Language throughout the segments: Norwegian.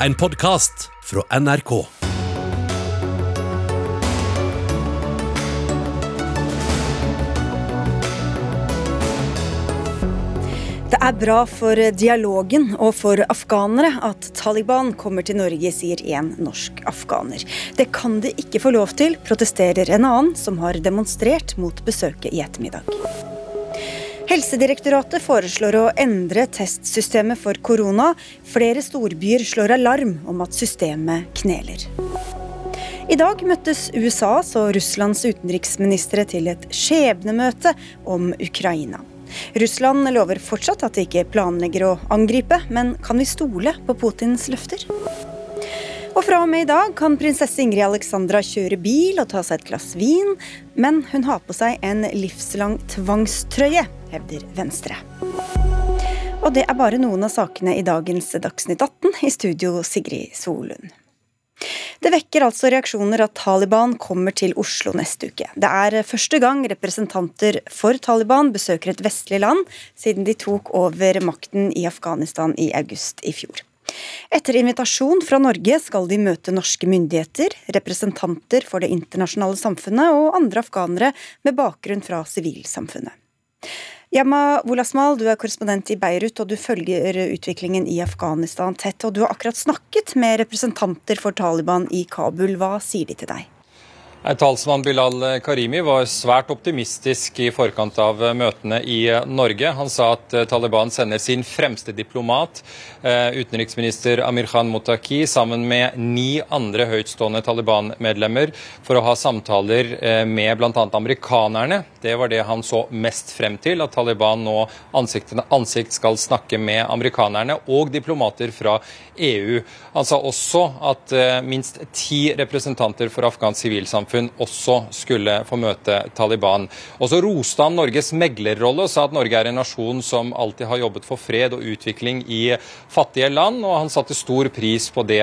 En podkast fra NRK. Det er bra for dialogen og for afghanere at Taliban kommer til Norge, sier en norsk afghaner. Det kan de ikke få lov til, protesterer en annen som har demonstrert mot besøket i ettermiddag. Helsedirektoratet foreslår å endre testsystemet for korona. Flere storbyer slår alarm om at systemet kneler. I dag møttes USAs og Russlands utenriksministre til et skjebnemøte om Ukraina. Russland lover fortsatt at de ikke planlegger å angripe, men kan vi stole på Putins løfter? Og fra og med i dag kan prinsesse Ingrid Alexandra kjøre bil og ta seg et glass vin, men hun har på seg en livslang tvangstrøye, hevder Venstre. Og det er bare noen av sakene i dagens Dagsnytt 18. I studio Sigrid Solund. Det vekker altså reaksjoner at Taliban kommer til Oslo neste uke. Det er første gang representanter for Taliban besøker et vestlig land siden de tok over makten i Afghanistan i august i fjor. Etter invitasjon fra Norge skal de møte norske myndigheter, representanter for det internasjonale samfunnet og andre afghanere med bakgrunn fra sivilsamfunnet. Yama Wolasmal, du er korrespondent i Beirut og du følger utviklingen i Afghanistan tett. og Du har akkurat snakket med representanter for Taliban i Kabul. Hva sier de til deg? Talsmann Bilal Karimi var svært optimistisk i forkant av møtene i Norge. Han sa at Taliban sender sin fremste diplomat, eh, utenriksminister Amir Khan Mutaki, sammen med ni andre høytstående Taliban-medlemmer for å ha samtaler eh, med bl.a. amerikanerne. Det var det han så mest frem til, at Taliban nå ansikt til ansikt skal snakke med amerikanerne og diplomater fra EU. Han sa også at eh, minst ti representanter for afghansk sivilsamfunn samfunn også skulle få møte Taliban. Og så roste han Norges meglerrolle og sa at Norge er en nasjon som alltid har jobbet for fred og utvikling i fattige land, og han satte stor pris på det,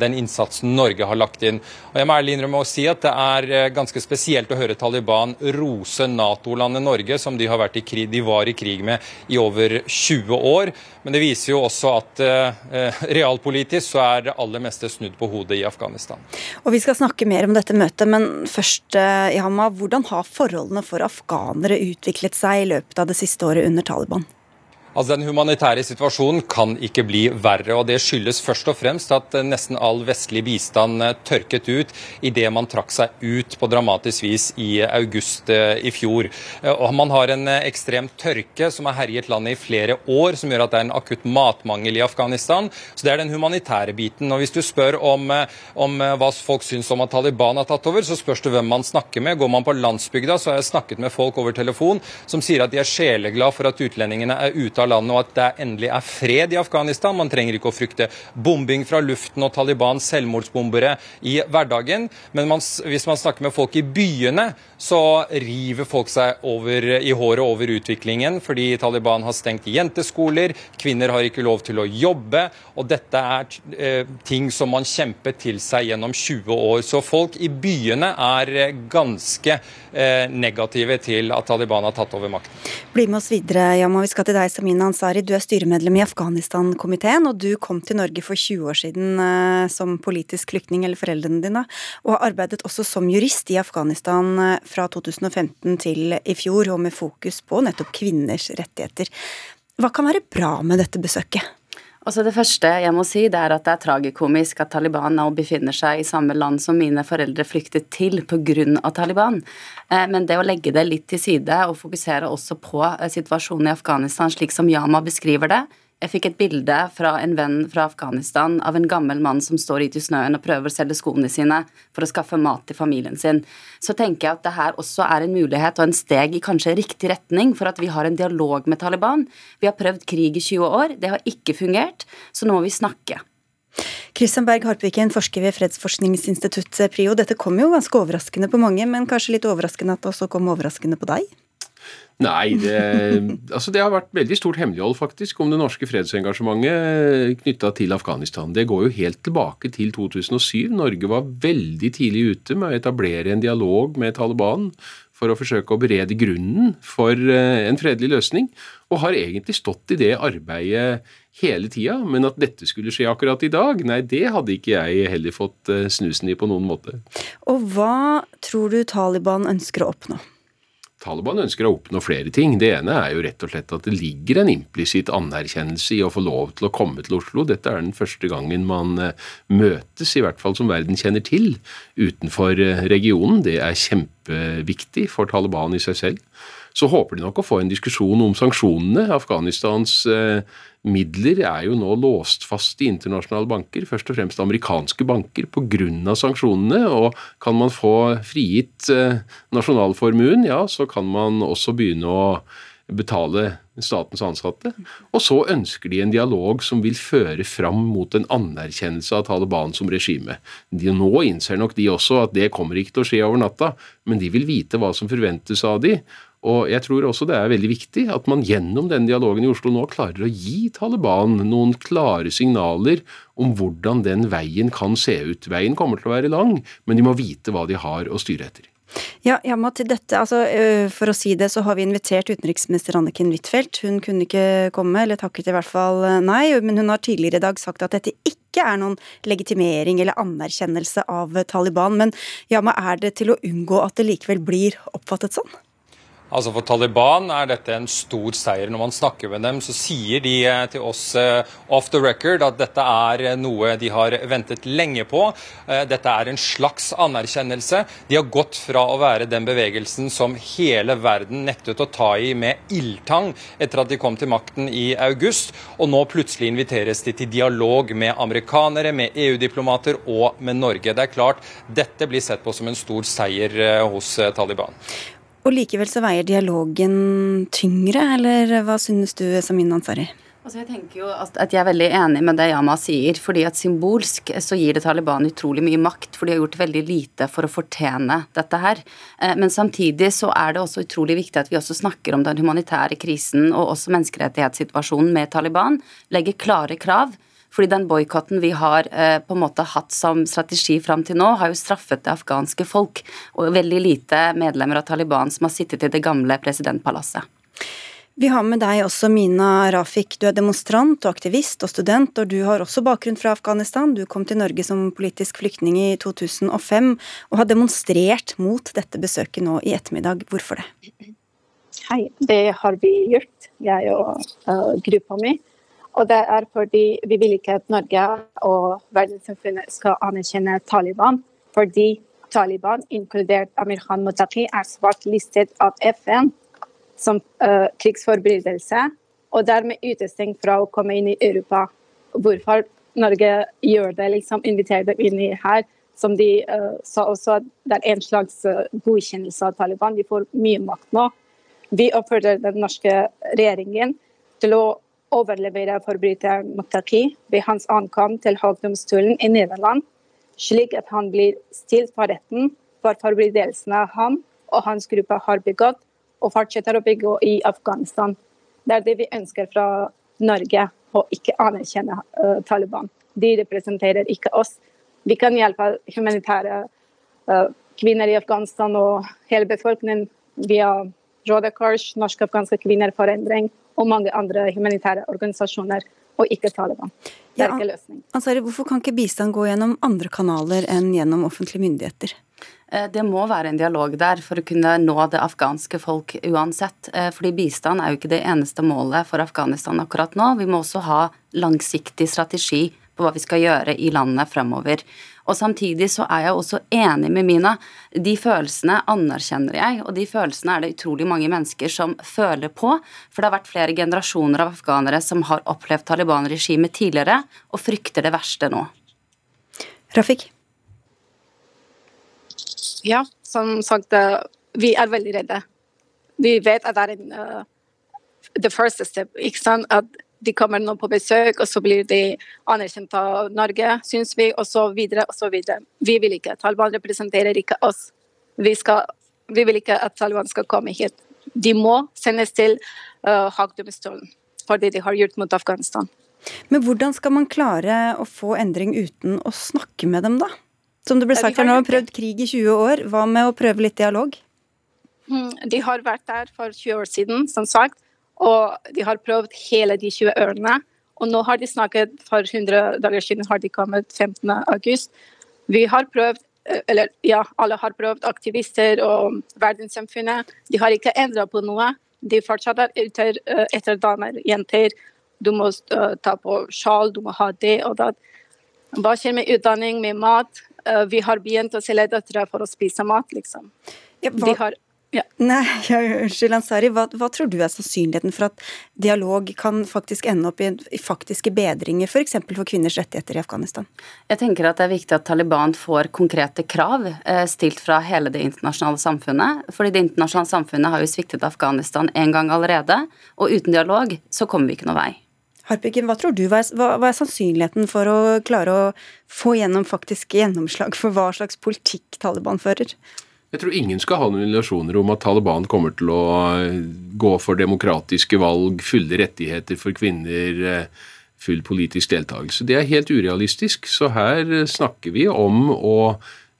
den innsatsen Norge har lagt inn. Og Jeg må ærlig innrømme å si at det er eh, ganske spesielt å høre Taliban rose Nato-landet Norge, som de, i krig, de var i krig med i over 20 år. Men det viser jo også at eh, realpolitisk så er det aller meste snudd på hodet i Afghanistan. Og Vi skal snakke mer om dette møtet, men først, eh, hvordan har forholdene for afghanere utviklet seg i løpet av det siste året under Taliban? Altså Den humanitære situasjonen kan ikke bli verre. og Det skyldes først og fremst at eh, nesten all vestlig bistand eh, tørket ut idet man trakk seg ut på dramatisk vis i august eh, i fjor. Og Man har en ekstrem tørke som har herjet landet i flere år, som gjør at det er en akutt matmangel i Afghanistan. Så Det er den humanitære biten. Og Hvis du spør om, om hva folk syns om at Taliban har tatt over, så spørs det hvem man snakker med. Går man på landsbygda, så har jeg snakket med folk over telefon som sier at de er sjeleglad for at utlendingene er ute av landet, og at det endelig er fred i Afghanistan. Man trenger ikke å frykte bombing fra luften og Talibans selvmordsbombere i hverdagen. Men man, hvis man snakker med folk i byene, så river folk seg over, i håret over utviklingen, fordi Taliban har stengt jenteskoler, kvinner har ikke lov til å jobbe, og dette er eh, ting som man kjempet til seg gjennom 20 år. Så folk i byene er eh, ganske eh, negative til at Taliban har tatt over makten. Bli med oss videre, Yama. Vi skal til deg, Samina Ansari. Du er styremedlem i Afghanistan-komiteen, og du kom til Norge for 20 år siden eh, som politisk flyktning, eller foreldrene dine, og har arbeidet også som jurist i Afghanistan eh, fra 2015 til i fjor, og med fokus på nettopp kvinners rettigheter. Hva kan være bra med dette besøket? Altså Det første jeg må si, det er at det er tragikomisk at Taliban nå befinner seg i samme land som mine foreldre flyktet til pga. Taliban. Eh, men det å legge det litt til side og fokusere også på eh, situasjonen i Afghanistan slik som Yama beskriver det, jeg fikk et bilde fra en venn fra Afghanistan av en gammel mann som står ute i snøen og prøver å selge skoene sine for å skaffe mat til familien sin. Så tenker jeg at det her også er en mulighet og en steg i kanskje riktig retning for at vi har en dialog med Taliban. Vi har prøvd krig i 20 år, det har ikke fungert, så nå må vi snakke. Kristian Berg Harpviken, forsker ved Fredsforskningsinstituttet PRIO. Dette kom jo ganske overraskende på mange, men kanskje litt overraskende at det også kom overraskende på deg? Nei, det, altså det har vært veldig stort hemmelighold faktisk om det norske fredsengasjementet knytta til Afghanistan. Det går jo helt tilbake til 2007. Norge var veldig tidlig ute med å etablere en dialog med Taliban for å forsøke å berede grunnen for eh, en fredelig løsning, og har egentlig stått i det arbeidet hele tida. Men at dette skulle skje akkurat i dag, nei, det hadde ikke jeg heller fått eh, snusen i på noen måte. Og hva tror du Taliban ønsker å oppnå? Taliban ønsker å oppnå flere ting. Det ene er jo rett og slett at det ligger en implisitt anerkjennelse i å få lov til å komme til Oslo. Dette er den første gangen man eh, møtes, i hvert fall som verden kjenner til, utenfor eh, regionen. Det er kjempeviktig for Taliban i seg selv. Så håper de nok å få en diskusjon om sanksjonene. Afghanistans eh, midler er jo nå låst fast i internasjonale banker, først og fremst amerikanske banker, pga. sanksjonene. Og kan man få frigitt eh, nasjonalformuen, ja, så kan man også begynne å betale statens ansatte. Og så ønsker de en dialog som vil føre fram mot en anerkjennelse av Taliban som regime. Nå innser nok de også at det kommer ikke til å skje over natta, men de vil vite hva som forventes av de, og jeg tror også det er veldig viktig at man gjennom den dialogen i Oslo nå klarer å gi Taliban noen klare signaler om hvordan den veien kan se ut. Veien kommer til å være lang, men de må vite hva de har å styre etter. Ja, Jamma, til dette, altså, For å si det, så har vi invitert utenriksminister Anniken Huitfeldt. Hun kunne ikke komme, eller takket i hvert fall nei, men hun har tidligere i dag sagt at dette ikke er noen legitimering eller anerkjennelse av Taliban. Men Jamma, er det til å unngå at det likevel blir oppfattet sånn? Altså For Taliban er dette en stor seier. Når man snakker med dem, så sier de eh, til oss eh, off the record at dette er eh, noe de har ventet lenge på. Dette er en slags anerkjennelse. De har gått fra å være den bevegelsen som hele verden nektet å ta i med ildtang etter at de kom til makten i august, og nå plutselig inviteres de til dialog med amerikanere, med EU-diplomater og med Norge. Det er klart, dette blir sett på som en stor seier hos Taliban. Og likevel så veier dialogen tyngre, eller hva synes du, Samin Ansari? Altså jeg tenker jo at Jeg er veldig enig med det Yama sier. fordi at Symbolsk så gir det Taliban utrolig mye makt, for de har gjort veldig lite for å fortjene dette her. Eh, men samtidig så er det også utrolig viktig at vi også snakker om den humanitære krisen og også menneskerettighetssituasjonen med Taliban. Legger klare krav fordi den boikotten vi har eh, på en måte hatt som strategi fram til nå, har jo straffet det afghanske folk, og veldig lite medlemmer av Taliban som har sittet i det gamle presidentpalasset. Vi har med deg også Mina Rafik. Du er demonstrant og aktivist og student, og du har også bakgrunn fra Afghanistan. Du kom til Norge som politisk flyktning i 2005 og har demonstrert mot dette besøket nå i ettermiddag. Hvorfor det? Hei, det har vi gjort, jeg og uh, gruppa mi. Og det er fordi vi vil ikke at Norge og verdenssamfunnet skal anerkjenne Taliban. Fordi Taliban, inkludert Amir Khan Mutaki, er svart listet av FN som uh, krigsforbrytelse, og dermed utestengt fra å komme inn i Europa. Hvorfor Norge gjør det, liksom inviterer dem inn i her, som de uh, sa også det er en slags uh, godkjennelse av Taliban. De får mye makt nå. Vi oppfordrer den norske regjeringen til å overlevere forbryteren Muttaqi ved hans ankomst til Haagdomstolen i Nederland, slik at han blir stilt for retten for forbrytelsene han og hans gruppe har begått og fortsetter å begå i Afghanistan. Det er det vi ønsker fra Norge, å ikke anerkjenne uh, Taliban. De representerer ikke oss. Vi kan hjelpe humanitære uh, kvinner i Afghanistan og hele befolkningen via Røde Kors, Norske afghanske kvinner for endring og mange andre humanitære organisasjoner, og ikke Taliban. Det er ikke løsning. Ansari, hvorfor kan ikke bistand gå gjennom andre kanaler enn gjennom offentlige myndigheter? Eh, det må være en dialog der for å kunne nå det afghanske folk uansett. Eh, fordi bistand er jo ikke det eneste målet for Afghanistan akkurat nå. Vi må også ha langsiktig strategi på hva vi skal gjøre i landet fremover. Og samtidig så er jeg også enig med Mina. De følelsene anerkjenner jeg, og de følelsene er det utrolig mange mennesker som føler på. For det har vært flere generasjoner av afghanere som har opplevd Taliban-regimet tidligere, og frykter det verste nå. Rafik? Ja, som sagt, eh, vi er veldig redde. Vi vet at det er en uh, the first step. ikke sant? At de kommer nå på besøk, og så blir de anerkjent av Norge, syns vi, og så videre og så videre. Vi vil ikke. Taliban representerer ikke oss. Vi, skal, vi vil ikke at Taliban skal komme hit. De må sendes til uh, Haagdomstolen for det de har gjort mot Afghanistan. Men hvordan skal man klare å få endring uten å snakke med dem, da? Som det ble sagt her nå, har prøvd krig i 20 år. Hva med å prøve litt dialog? mm, de har vært der for 20 år siden, som sagt. Og de har prøvd hele de 20 ørene. Og nå har de snakket for 100 dager siden, har de kommet 15. august. Vi har prøvd, eh, eller ja, alle har prøvd, aktivister og verdenssamfunnet. De har ikke endra på noe. De fortsetter etter, eh, etter damer, jenter. Du må uh, ta på sjal, du må ha det og det. Hva skjer med utdanning, med mat? Vi har begynt å selge døtre for å spise mat, liksom. Ja, hva... har, ja. Nei, ja, unnskyld, Ansari. Hva, hva, tror du er sannsynligheten for at dialog kan faktisk ende opp i, i faktiske bedringer, f.eks. For, for kvinners rettigheter i Afghanistan? Jeg tenker at det er viktig at Taliban får konkrete krav eh, stilt fra hele det internasjonale samfunnet. fordi det internasjonale samfunnet har jo sviktet Afghanistan en gang allerede. Og uten dialog så kommer vi ikke noe vei. Harpiken, hva tror du, hva er, hva er, sannsynligheten for å klare å få gjennom faktisk gjennomslag for hva slags politikk Taliban fører? Jeg tror ingen skal ha noen illusjoner om at Taliban kommer til å eh, gå for demokratiske valg, fulle rettigheter for kvinner, eh, full politisk deltakelse. Det er helt urealistisk. Så her snakker vi om å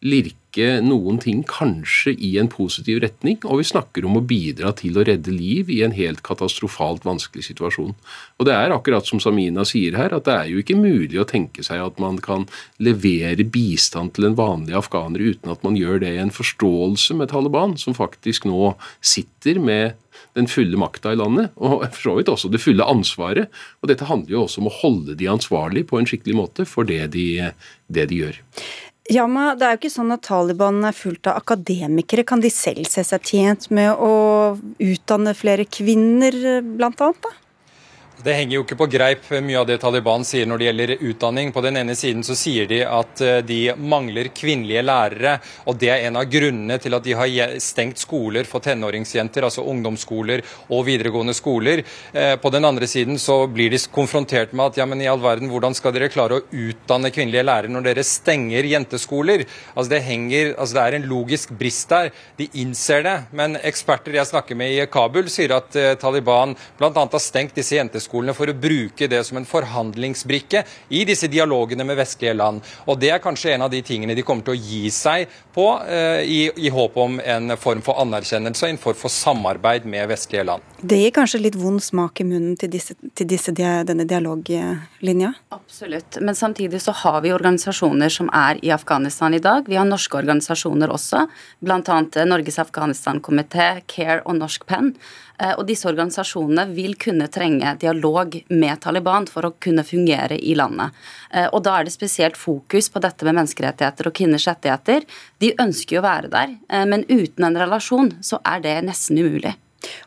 lirke noen ting kanskje i en positiv retning, og vi snakker om å bidra til å redde liv i en helt katastrofalt vanskelig situasjon. Og det er akkurat som Samina sier her, at det er jo ikke mulig å tenke seg at man kan levere bistand til en vanlig afghaner uten at man gjør det i en forståelse med Taliban, som faktisk nå sitter med den fulle makta i landet, og for så vidt også det fulle ansvaret. Og dette handler jo også om å holde de ansvarlig på en skikkelig måte for det de, det de gjør. Yama, det er jo ikke sånn at Taliban er fullt av akademikere. Kan de selv se seg tjent med å utdanne flere kvinner, blant annet? da? Det henger jo ikke på greip mye av det Taliban sier når det gjelder utdanning. På den ene siden så sier de at eh, de mangler kvinnelige lærere, og det er en av grunnene til at de har stengt skoler for tenåringsjenter, altså ungdomsskoler og videregående skoler. Eh, på den andre siden så blir de konfrontert med at ja, men i all verden, hvordan skal dere klare å utdanne kvinnelige lærere når dere stenger jenteskoler? Altså det, henger, altså det er en logisk brist der. De innser det, men eksperter jeg snakker med i Kabul sier at eh, Taliban bl.a. har stengt disse jenteskolene høyskolene for å bruke det som en forhandlingsbrikke i disse dialogene med vestlige land. Og Det er kanskje en av de tingene de kommer til å gi seg på eh, i, i, håp om en form for anerkjennelse og en form for samarbeid med vestlige land. Det gir kanskje litt vond smak i munnen til, disse, til disse, denne dialoglinja? Absolutt. Men samtidig så har vi organisasjoner som er i Afghanistan i dag. Vi har norske organisasjoner også, bl.a. Norges Afghanistan-komité, CARE og Norsk Penn. Eh, og disse organisasjonene vil kunne trenge dialog med Taliban for å kunne fungere i landet. Eh, og da er det spesielt fokus på dette med menneskerettigheter og kvinners rettigheter. De ønsker jo å være der, eh, men uten en relasjon så er det nesten umulig.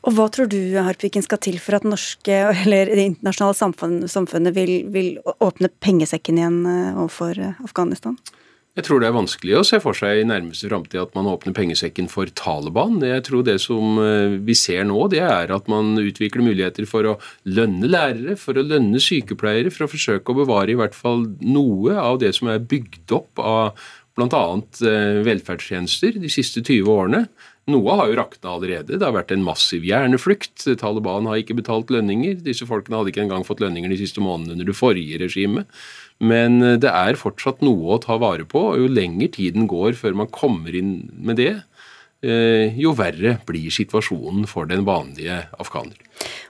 Og Hva tror du Harpiken, skal til for at norske, eller det internasjonale samfunnet vil, vil åpne pengesekken igjen overfor Afghanistan? Jeg tror det er vanskelig å se for seg i nærmeste framtid at man åpner pengesekken for Taliban. Jeg tror det som eh, vi ser nå, det er at man utvikler muligheter for å lønne lærere, for å lønne sykepleiere, for å forsøke å bevare i hvert fall noe av det som er bygd opp av bl.a. Eh, velferdstjenester de siste 20 årene. Noe har jo rakna allerede. Det har vært en massiv hjerneflukt. Taliban har ikke betalt lønninger. Disse folkene hadde ikke engang fått lønninger de siste månedene under det forrige regimet. Men eh, det er fortsatt noe å ta vare på, og jo lenger tiden går før man kommer inn med det, eh, jo verre blir situasjonen for den vanlige afghaner.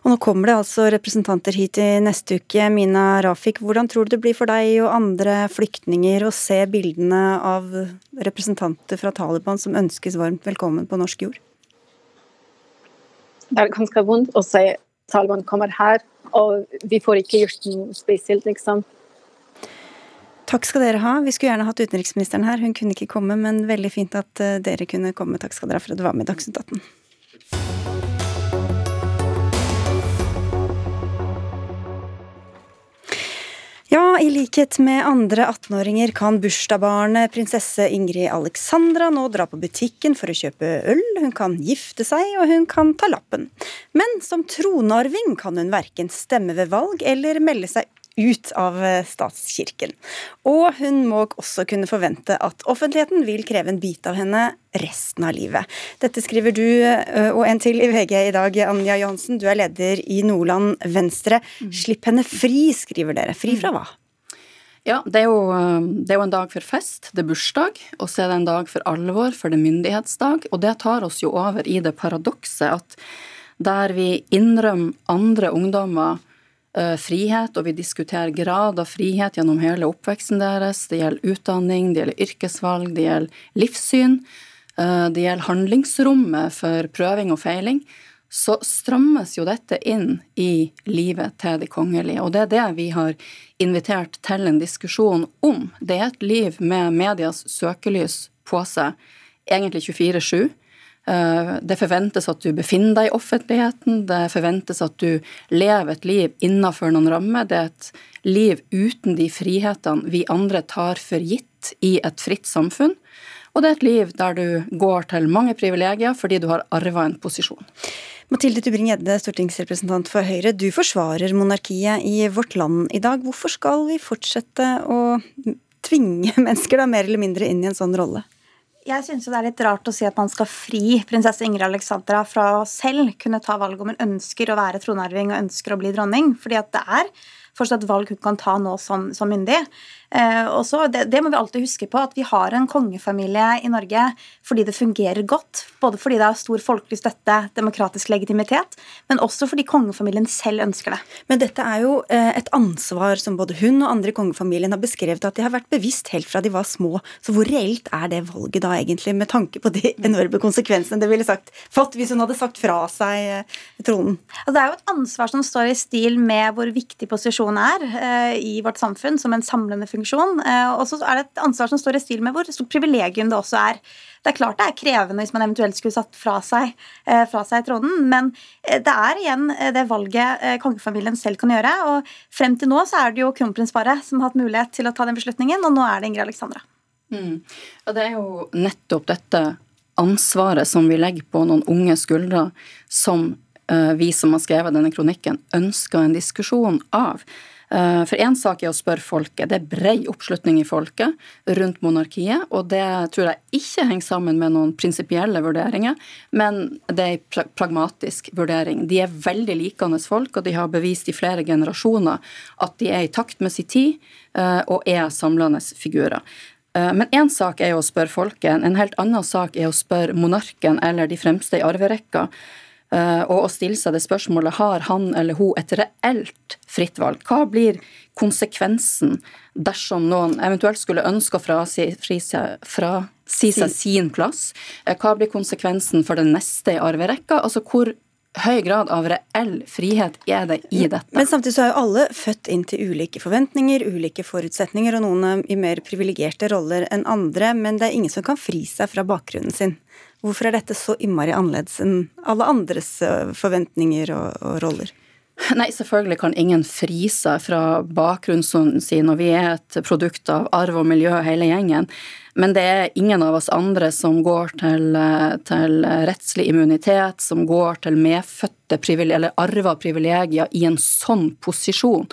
Og Nå kommer det altså representanter hit i neste uke. Mina Rafik, hvordan tror du det blir for deg og andre flyktninger å se bildene av representanter fra Taliban som ønskes varmt velkommen på norsk jord? Det er ganske vondt å se Taliban kommer her, og vi får ikke gjort noe spesielt, liksom. Takk skal dere ha. Vi skulle gjerne hatt utenriksministeren her. Hun kunne ikke komme, men veldig fint at eh, dere kunne komme. Takk skal dere ha for at du var med i Dagsnytt 18. Ja, i likhet med andre 18-åringer kan bursdagsbarnet prinsesse Ingrid Alexandra nå dra på butikken for å kjøpe øl, hun kan gifte seg, og hun kan ta lappen. Men som tronarving kan hun verken stemme ved valg eller melde seg ut av eh, statskirken. Og hun må også kunne forvente at offentligheten vil kreve en bit av henne resten av livet. Dette skriver du eh, og en til i VG i dag, Anja Johansen. Du er leder i Nordland Venstre. Slipp henne fri, skriver dere. Fri fra hva? Ja, det er, jo, det er, jo, en dag for fest, det er bursdag, og så er det en dag for alvor, for det er myndighetsdag. Og det tar oss jo over i det paradokset at der vi innrømmer andre ungdommer frihet, og vi diskuterer grad av frihet gjennom hele oppveksten deres, det gjelder utdanning, det gjelder yrkesvalg, det gjelder livssyn, uh, det gjelder handlingsrommet for prøving og feiling, så strammes jo dette inn i livet til de kongelige. Og det er det vi har invitert til en diskusjon om. Det er et liv med medias søkelys på seg, egentlig 24-7. Eh, det forventes at du befinner deg i offentligheten, det forventes at du lever et liv innenfor noen rammer. Det er et liv uten de frihetene vi andre tar for gitt i et fritt samfunn. Og det er et liv der du går til mange privilegier fordi du har arva en posisjon. Mathilde Tubring-Gjedde, stortingsrepresentant for Høyre. Du forsvarer monarkiet i Vårt Land i dag. Hvorfor skal vi fortsette å tvinge mennesker da mer eller mindre inn i en sånn rolle? Jeg synes det er litt rart å si at man skal fri prinsesse Ingrid Alexandra fra å selv kunne ta valg om hun ønsker å være tronarving og ønsker å bli dronning. Fordi at det er fortsatt valg hun kan ta nå som, som myndig. Eh, og det, det, må vi alltid huske på, at vi har en kongefamilie i Norge fordi det fungerer godt. Både fordi det har stor folkelig støtte, demokratisk legitimitet, men også fordi kongefamilien selv ønsker det. Men dette er jo eh, et ansvar som både hun og andre i kongefamilien har beskrevet at de har vært bevisst helt fra de var små. Så hvor reelt er det valget da egentlig, med tanke på de enorme konsekvensene det ville sagt, fått hvis hun hadde sagt fra seg eh, tronen? Altså, det er jo et ansvar som står i stil med hvor viktig posisjon er i vårt samfunn som en samlende funksjon funksjon. Eh, og så er det et ansvar som står i stil med hvor stort privilegium det også er. Det er klart det er krevende hvis man eventuelt skulle satt fra seg, eh, fra seg tronen, men eh, det er igjen det valget kongefamilien selv kan gjøre. Og frem til nå så er det jo kronprinsparet som har hatt mulighet til å ta den beslutningen, og nå er det Ingrid Alexandra. Mm. Og det er jo nettopp dette ansvaret som vi legger på noen unge skuldre, som vi som har skrevet denne kronikken, ønsker en diskusjon av. Eh, for én sak er å spørre folket. Det er brei oppslutning i folket rundt monarkiet, og det tror jeg ikke henger sammen med noen prinsipielle vurderinger, men det er en pragmatisk vurdering. De er veldig likende folk, og de har bevist i flere generasjoner at de er i takt med sin tid eh, og er samlende figurer. Eh, men én sak er å spørre folket, en helt annen sak er å spørre monarken eller de fremste i arverekka. Eh, og å stille seg det spørsmålet har han eller hun et reelt fritt valg. Hva blir konsekvensen dersom noen eventuelt skulle ønske å frasi, frasi seg sin plass? Eh, hva blir konsekvensen for den neste i arverekka? Altså hvor høy grad av reell frihet er det i dette. Men samtidig så er jo alle født inn til ulike forventninger, ulike forutsetninger, og noen i mer privilegerte roller enn andre, men det er ingen som kan fri seg fra bakgrunnen sin. Hvorfor er dette så innmari annerledes enn alle andres eh, forventninger og, og roller? Nei, selvfølgelig kan ingen fri seg fra bakgrunnen sin, og vi er et produkt av arv og miljø hele gjengen. Men det er ingen av oss andre som går til, til rettslig immunitet, som går til medfødte eller arva privilegier i en sånn posisjon.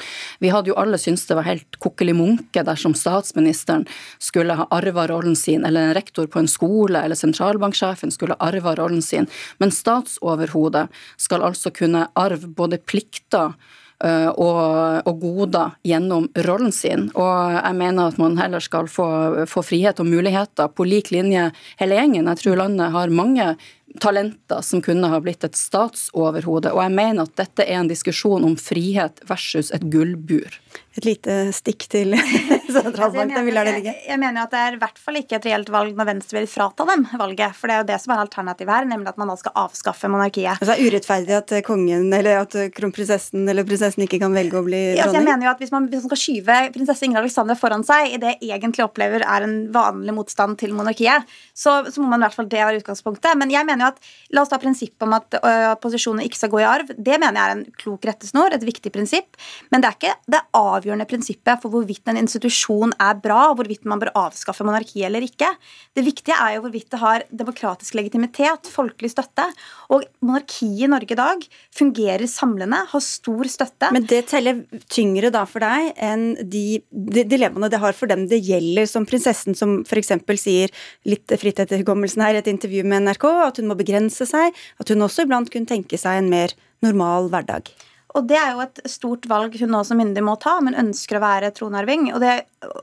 Vi hadde jo alle syntes det var helt kokkelig munke dersom statsministeren skulle ha arva rollen sin, eller en rektor på en skole eller sentralbanksjefen skulle arva rollen sin. Men statsoverhodet skal altså kunne arve både plikter Eh, og, og, goder gjennom rollen sin. Og jeg mener at man heller skal få, få frihet og muligheter på lik linje hele gjengen. Jeg tror landet har mange talenter som kunne ha blitt et statsoverhode. Og jeg mener at dette er en diskusjon om frihet versus et gullbur. Et lite stikk til sentralbanken, vil la det ligge? Jeg, mener at det er i hvert fall ikke et reelt valg når Venstre vil frata dem valget. For det er jo det som er alternativet her, nemlig at man da skal avskaffe monarkiet. Altså er urettferdig at kongen eller at kronprinsessen eller prinsessen ikke kan velge å bli dronning? Ja, altså, jeg mener jo at hvis man, hvis man skal skyve prinsesse Ingrid Alexandra foran seg i det jeg egentlig opplever er en vanlig motstand til monarkiet, så, så må man i hvert fall det være utgangspunktet. Men jeg mener mener jo at La oss ta prinsippet om at uh, posisjoner ikke skal gå i arv. Det mener jeg er en klok rettesnor, et viktig prinsipp. Men det er ikke det avgjørende prinsippet for hvorvidt en institusjon er bra, hvorvidt man bør avskaffe monarkiet eller ikke. Det viktige er jo hvorvidt det har demokratisk legitimitet, folkelig støtte. Og monarkiet i Norge i dag fungerer samlende, har stor støtte. Men det teller tyngre da for deg enn de, de dilemmaene det har for dem det gjelder, som prinsessen som f.eks. sier litt fritt etter hukommelsen her i et intervju med NRK, at hun må begrense seg, at hun også iblant kunne tenke seg en mer normal hverdag. Og det er jo et stort valg hun nå som myndig må ta, men ønsker å være tronarving. Og det,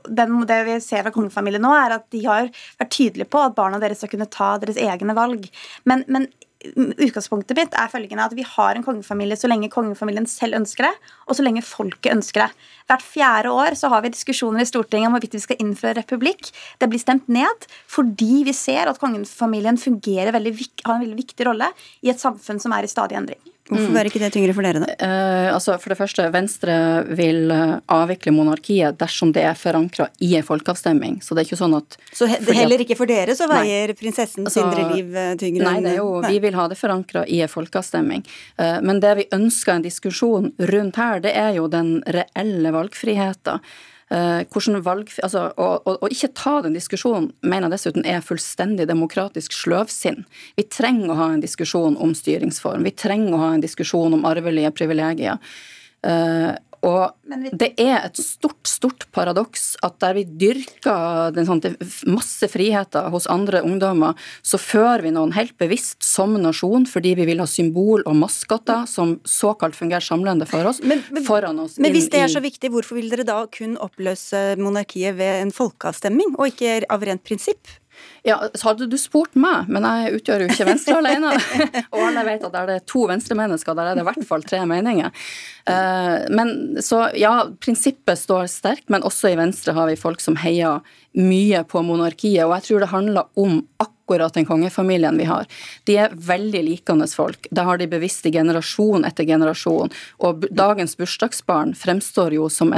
den, det vi ser fra kongefamilien nå, er at de har vært tydelige på at barna deres skal kunne ta deres egne valg. Men, men utgangspunktet mitt er følgende at vi har en kongefamilie så lenge kongefamilien selv ønsker det, og så lenge folket ønsker det. Hvert fjerde år så har vi diskusjoner i Stortinget om hvorvidt vi skal innføre republikk. Det blir stemt ned fordi vi ser at kongefamilien fungerer veldig, har en veldig viktig rolle i et samfunn som er i stadig endring. Hvorfor var ikke det tyngre for dere, da? Uh, altså for det første, Venstre vil eh, avvikle monarkiet dersom det er forankra i en folkeavstemning. Så det er ikke sånn at Så he heller ikke for dere så veier nei, prinsessen altså, Sindre liv eh, tyngre? Nei, det er jo, nei. vi vil ha det forankra i en folkeavstemning. Uh, men det vi ønsker en diskusjon rundt her, det er jo den reelle valgfriheten. Uh, valg, altså, å, å, ikke ta den diskusjonen mener jeg dessuten er fullstendig demokratisk sløvsinn. Vi trenger å ha en diskusjon om styringsform. Vi trenger å ha en diskusjon om arvelige privilegier. Og det er et stort, stort paradoks at der vi dyrker den sånn, masse friheter hos andre ungdommer, så fører vi noen helt bevisst som nasjon fordi vi vil ha symbol og maskotter som såkalt fungerer samlende for oss, men, men, foran oss. Men hvis det er så viktig, hvorfor vil dere da kun oppløse monarkiet ved en folkeavstemning, og ikke av rent prinsipp? Ja, så hadde du spurt meg, men jeg utgjør jo ikke Venstre alene. og alle vet at der det er to Venstre-mennesker, der er det i hvert fall tre meninger. Eh, men så ja, prinsippet står sterkt, men også i Venstre har vi folk som heier mye på monarkiet, og jeg tror det handler om akkurat akkurat den kongefamilien vi har. De er veldig likende folk. Det har de bevisst i generasjon etter generasjon. Og dagens bursdagsbarn fremstår jo som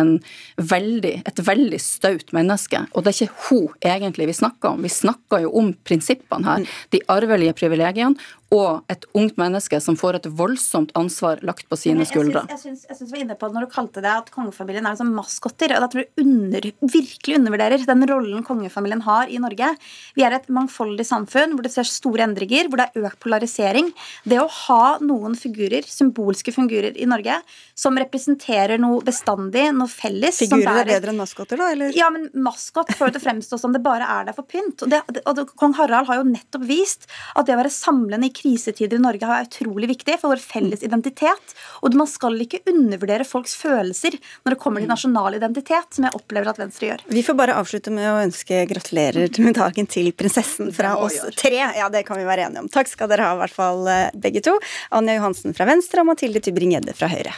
veldig, et veldig staut menneske. Og det er ikke hun egentlig vi snakker om. Vi snakker jo om prinsippene her. De arvelige privilegiene og et ungt menneske som får et voldsomt ansvar lagt på sine skuldre. Jeg syns, du var inne på det når du kalte det at kongefamilien er som maskotter. og Da tror du under, virkelig undervurderer den rollen kongefamilien har i Norge. Vi er et mangfoldig samfunn hvor det ser store endringer, hvor det er økt polarisering. Det å ha noen figurer, symbolske figurer i Norge som representerer noe bestandig, noe felles Figurer er bedre enn maskotter, da? Eller? Ja, men maskot får det til å fremstå som det bare er der for pynt. Og, det, og Kong Harald har jo nettopp vist at det å være samlende i krisetider i Norge er utrolig viktig for vår felles identitet. Og man skal ikke undervurdere folks følelser når det kommer til nasjonal identitet, som jeg opplever at Venstre gjør. Vi får bare avslutte med å ønske gratulerer med dagen til prinsessen fra oss tre. Ja, det kan vi være enige om. Takk skal dere ha, i hvert fall eh, begge to. Anja Johansen fra Venstre og Mathilde Tybring-Gjedde fra Høyre.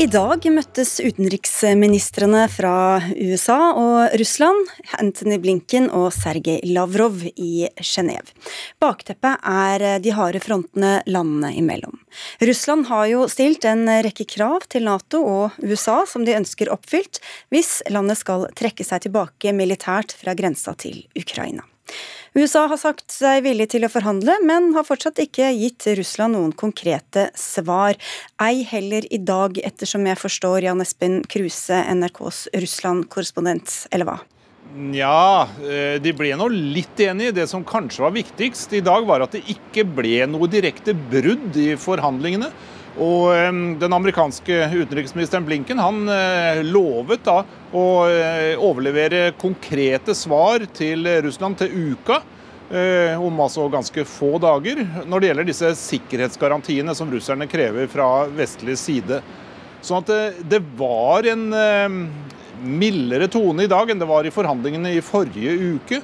I dag møttes utenriksministrene fra USA og Russland, Anthony Blinken og Sergej Lavrov i Genéve. Bakteppet er de harde frontene landene imellom. Russland har jo stilt en rekke krav til Nato og USA som de ønsker oppfylt, hvis landet skal trekke seg tilbake militært fra grensa til Ukraina. USA har sagt seg villig til å forhandle, men har fortsatt ikke gitt Russland noen konkrete svar. Ei heller i dag, ettersom jeg forstår Jan Espen Kruse, NRKs Russland-korrespondent, eller hva? Nja, eh, de ble nå litt enige. Det som kanskje var viktigst i dag, var at det ikke ble noe direkte brudd i forhandlingene. Og Den amerikanske utenriksministeren Blinken han eh, lovet da å eh, overlevere konkrete svar til Russland til uka. Eh, om altså ganske få dager, når det gjelder disse sikkerhetsgarantiene som russerne krever fra vestlig side. Sånn at det, det var en mildere tone i dag enn det var i forhandlingene i forrige uke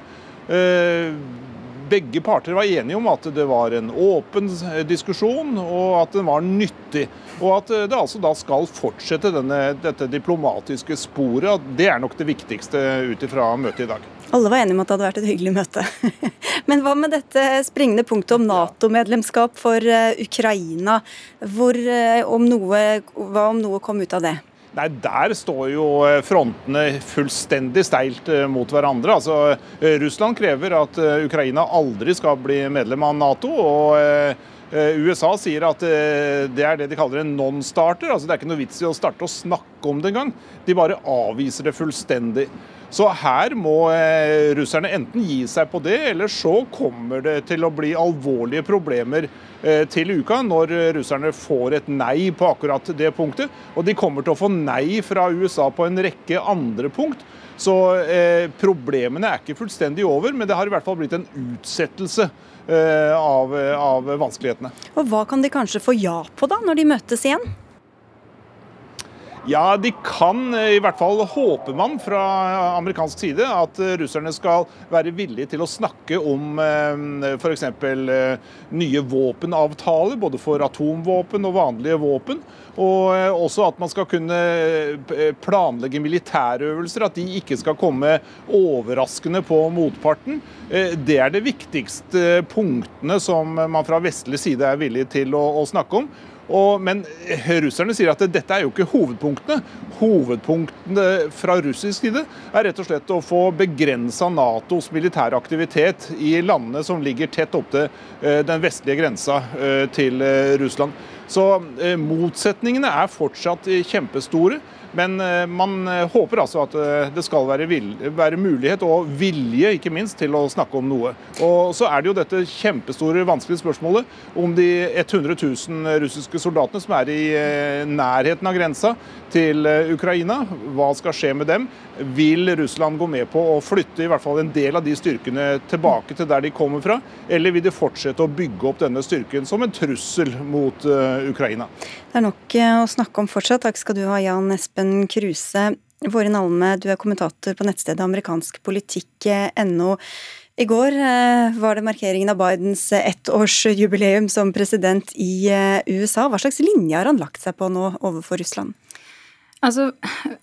begge parter var enige om at det var en åpen diskusjon, og at den var nyttig. Og at det altså da skal fortsette denne, dette diplomatiske sporet. Det er nok det viktigste ut ifra møtet i dag. Alle var enige om at det hadde vært et hyggelig møte. Men hva med dette springende punktet om Nato-medlemskap for eh, Ukraina? Hvor, eh, om noe, hva om noe kom ut av det? Nei, Der står jo eh, frontene fullstendig steilt eh, mot hverandre. Altså, eh, Russland krever at Ukraina aldri skal bli medlem av Nato. og USA sier at det er det de kaller en non-starter. altså Det er ikke noe vits i å starte å snakke om det engang. De bare avviser det fullstendig. Så her må eh, russerne enten gi seg på det, eller så kommer det til å bli alvorlige problemer eh, til uka når russerne får et nei på akkurat det punktet. Og de kommer til å få nei fra USA på en rekke andre punkt. Så eh, problemene er ikke fullstendig over, men det har i hvert fall blitt en utsettelse eh, av, av vanskelighetene. Og hva kan de kanskje få ja på da, når de møtes igjen? Ja, de kan, eh, i hvert fall håper man fra amerikansk side, at eh, russerne skal være villige til å snakke om f.eks. nye våpenavtaler, både for atomvåpen og vanlige våpen. Og også at man skal kunne planlegge militærøvelser, at de ikke skal komme overraskende på motparten. Det er det viktigste punktene som man fra vestlig side er villig til å, å snakke om. Og, men russerne sier at dette er jo ikke hovedpunktene. Hovedpunktene fra russisk side er rett og slett å få begrensa Natos militære aktivitet i landene som ligger tett opptil eh, den vestlige grensa eh, til eh, Russland. Så motsetningene er fortsatt kjempestore. Men eh, man eh, håper altså at eh, det skal være, være, mulighet og vilje ikke minst, til å snakke om noe. Og Så er det jo dette kjempestore, vanskelige spørsmålet om de 100 000 russiske soldatene som er i nærheten av grensa til Ukraina. Hva skal skje med dem? Vil Russland gå med på å flytte i hvert fall en del av de styrkene tilbake til der de kommer fra, eller vil de fortsette å bygge opp denne styrken som en trussel mot Ukraina? Det er nok å snakke om fortsatt. Takk skal du ha, Jan Espen Espen Kruse. Våren Alme, du er kommentator på nettstedet amerikanskpolitikk.no. I går eh, var det markeringen av Bidens ettårsjubileum som president i eh, USA. Hva slags linje har han lagt seg på nå overfor Russland? Altså,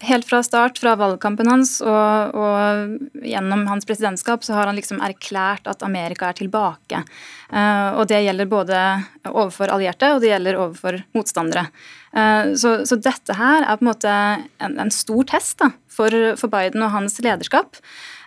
Helt fra start, fra valgkampen hans og, og, gjennom hans presidentskap, så har han liksom erklært at Amerika er tilbake. Uh, og Det gjelder både overfor allierte og det gjelder overfor motstandere. Uh, så, så, dette her er på en måte en, en stor test da, for, for, Biden og hans lederskap.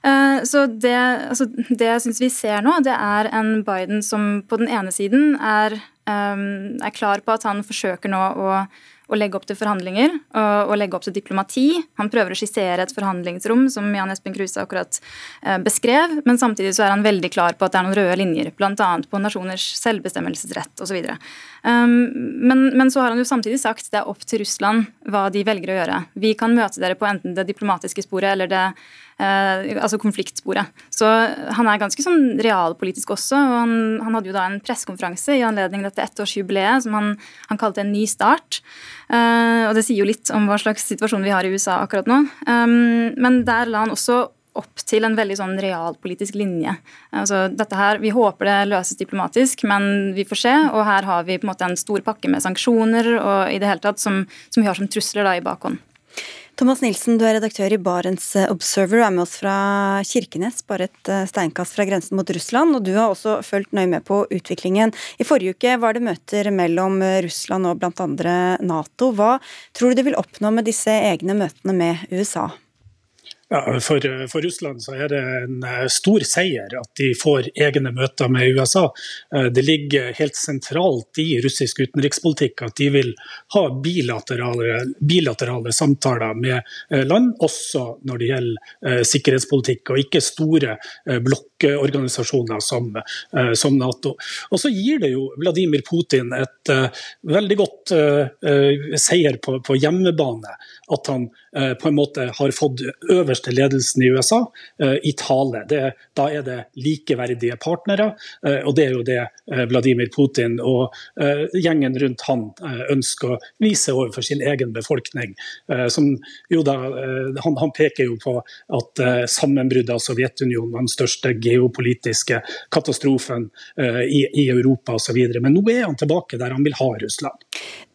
Uh, så Det, altså, det jeg syns vi ser nå, det er en Biden som på den ene siden er, er klar på at han forsøker nå å å legge opp til forhandlinger og, og, legge opp til diplomati. Han prøver å skissere et forhandlingsrom, som Jan Espen Kruse akkurat eh, beskrev, men samtidig så er han veldig klar på at det er noen røde linjer, bl.a. på nasjoners selvbestemmelsesrett osv. Um, men, men så har han jo samtidig sagt det er opp til Russland hva de velger å gjøre. Vi kan møte dere på enten det diplomatiske sporet eller det altså konfliktsporet. Så han er ganske sånn realpolitisk også. og Han, han hadde jo da en pressekonferanse i anledning dette ettårsjubileet som han, han kalte en ny start. Eh, og det sier jo litt om hva slags situasjon vi har i USA akkurat nå. Um, men der la han også opp til en veldig sånn realpolitisk linje. Altså, dette her, Vi håper det løses diplomatisk, men vi får se. Og her har vi på en måte en stor pakke med sanksjoner og i det hele tatt som, som vi har som trusler da i bakhånd. Thomas Nilsen, du er redaktør i Barents Observer og er med oss fra Kirkenes, bare et eh, steinkast fra grensen mot Russland. Og du har også fulgt nøye med på utviklingen. I forrige uke var det møter mellom Russland og bl.a. Nato. Hva tror du de vil oppnå med disse egne møtene med USA? Ja, for, for, Russland så er det en eh, stor seier at de får egne møter med USA. Eh, det ligger helt sentralt i russisk utenrikspolitikk at de vil ha bilaterale, bilaterale samtaler med eh, land, også når det gjelder sikkerhetspolitikk, og ikke store blokkorganisasjoner som, som Nato. Og så gir det jo Vladimir Putin et veldig godt seier på, på hjemmebane at han på en måte har fått øverst øverste ledelsen i USA eh, i tale. Det, da er det likeverdige partnere, eh, og det er jo det eh, Vladimir Putin og gjengen rundt han ønsker å vise overfor sin egen befolkning. Som jo da, han, han peker jo på at sammenbruddet av Sovjetunionen var den største geopolitiske katastrofen i, i Europa osv. Men nå er han tilbake der han vil ha Russland.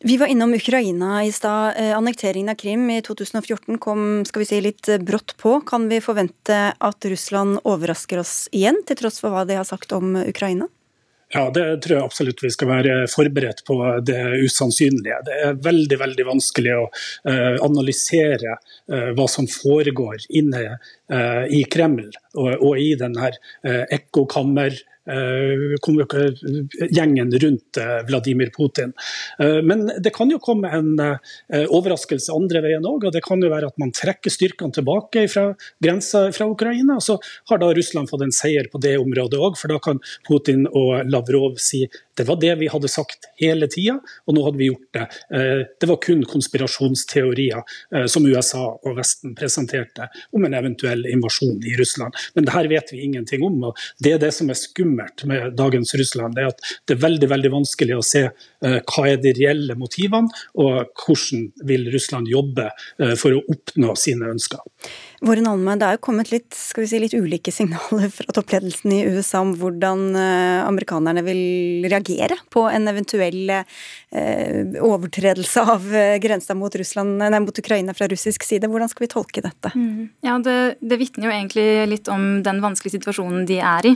Vi var innom Ukraina i stad. Annekteringen av Krim i 2014 kom skal vi si, litt eh, på. Kan vi forvente at Russland overrasker oss igjen, til tross for hva de har sagt om Ukraina? Ja, Det tror jeg absolutt vi skal være forberedt på det usannsynlige. Det er veldig veldig vanskelig å uh, analysere uh, hva som foregår inne i Kreml og, i denne ekkokammer Eh, gjengen rundt eh, Vladimir Putin. Eh, men det kan jo komme en overraskelse andre veien òg. Og det kan jo være at man trekker styrkene tilbake fra grensa fra Ukraina. og Så har da Russland fått en seier på det området òg, for da kan Putin og Lavrov si det var det vi hadde sagt hele tida, og nå hadde vi gjort det. Det var kun konspirasjonsteorier som USA og Vesten presenterte om en eventuell invasjon i Russland. Men det her vet vi ingenting om. og Det er det som er skummelt skummelt med dagens Russland, er at det er veldig veldig vanskelig å se uh, hva er de reelle motivene, og hvordan vil Russland jobbe uh, for å oppnå sine ønsker. Våren Alme, Det er jo kommet litt, skal vi si, litt ulike signaler fra toppledelsen i USA om hvordan uh, amerikanerne vil reagere på en eventuell overtredelse av grensa mot, mot Ukraina fra russisk side. Hvordan skal vi tolke dette? Mm. Ja, Det, det vitner jo egentlig litt om den vanskelige situasjonen de er i.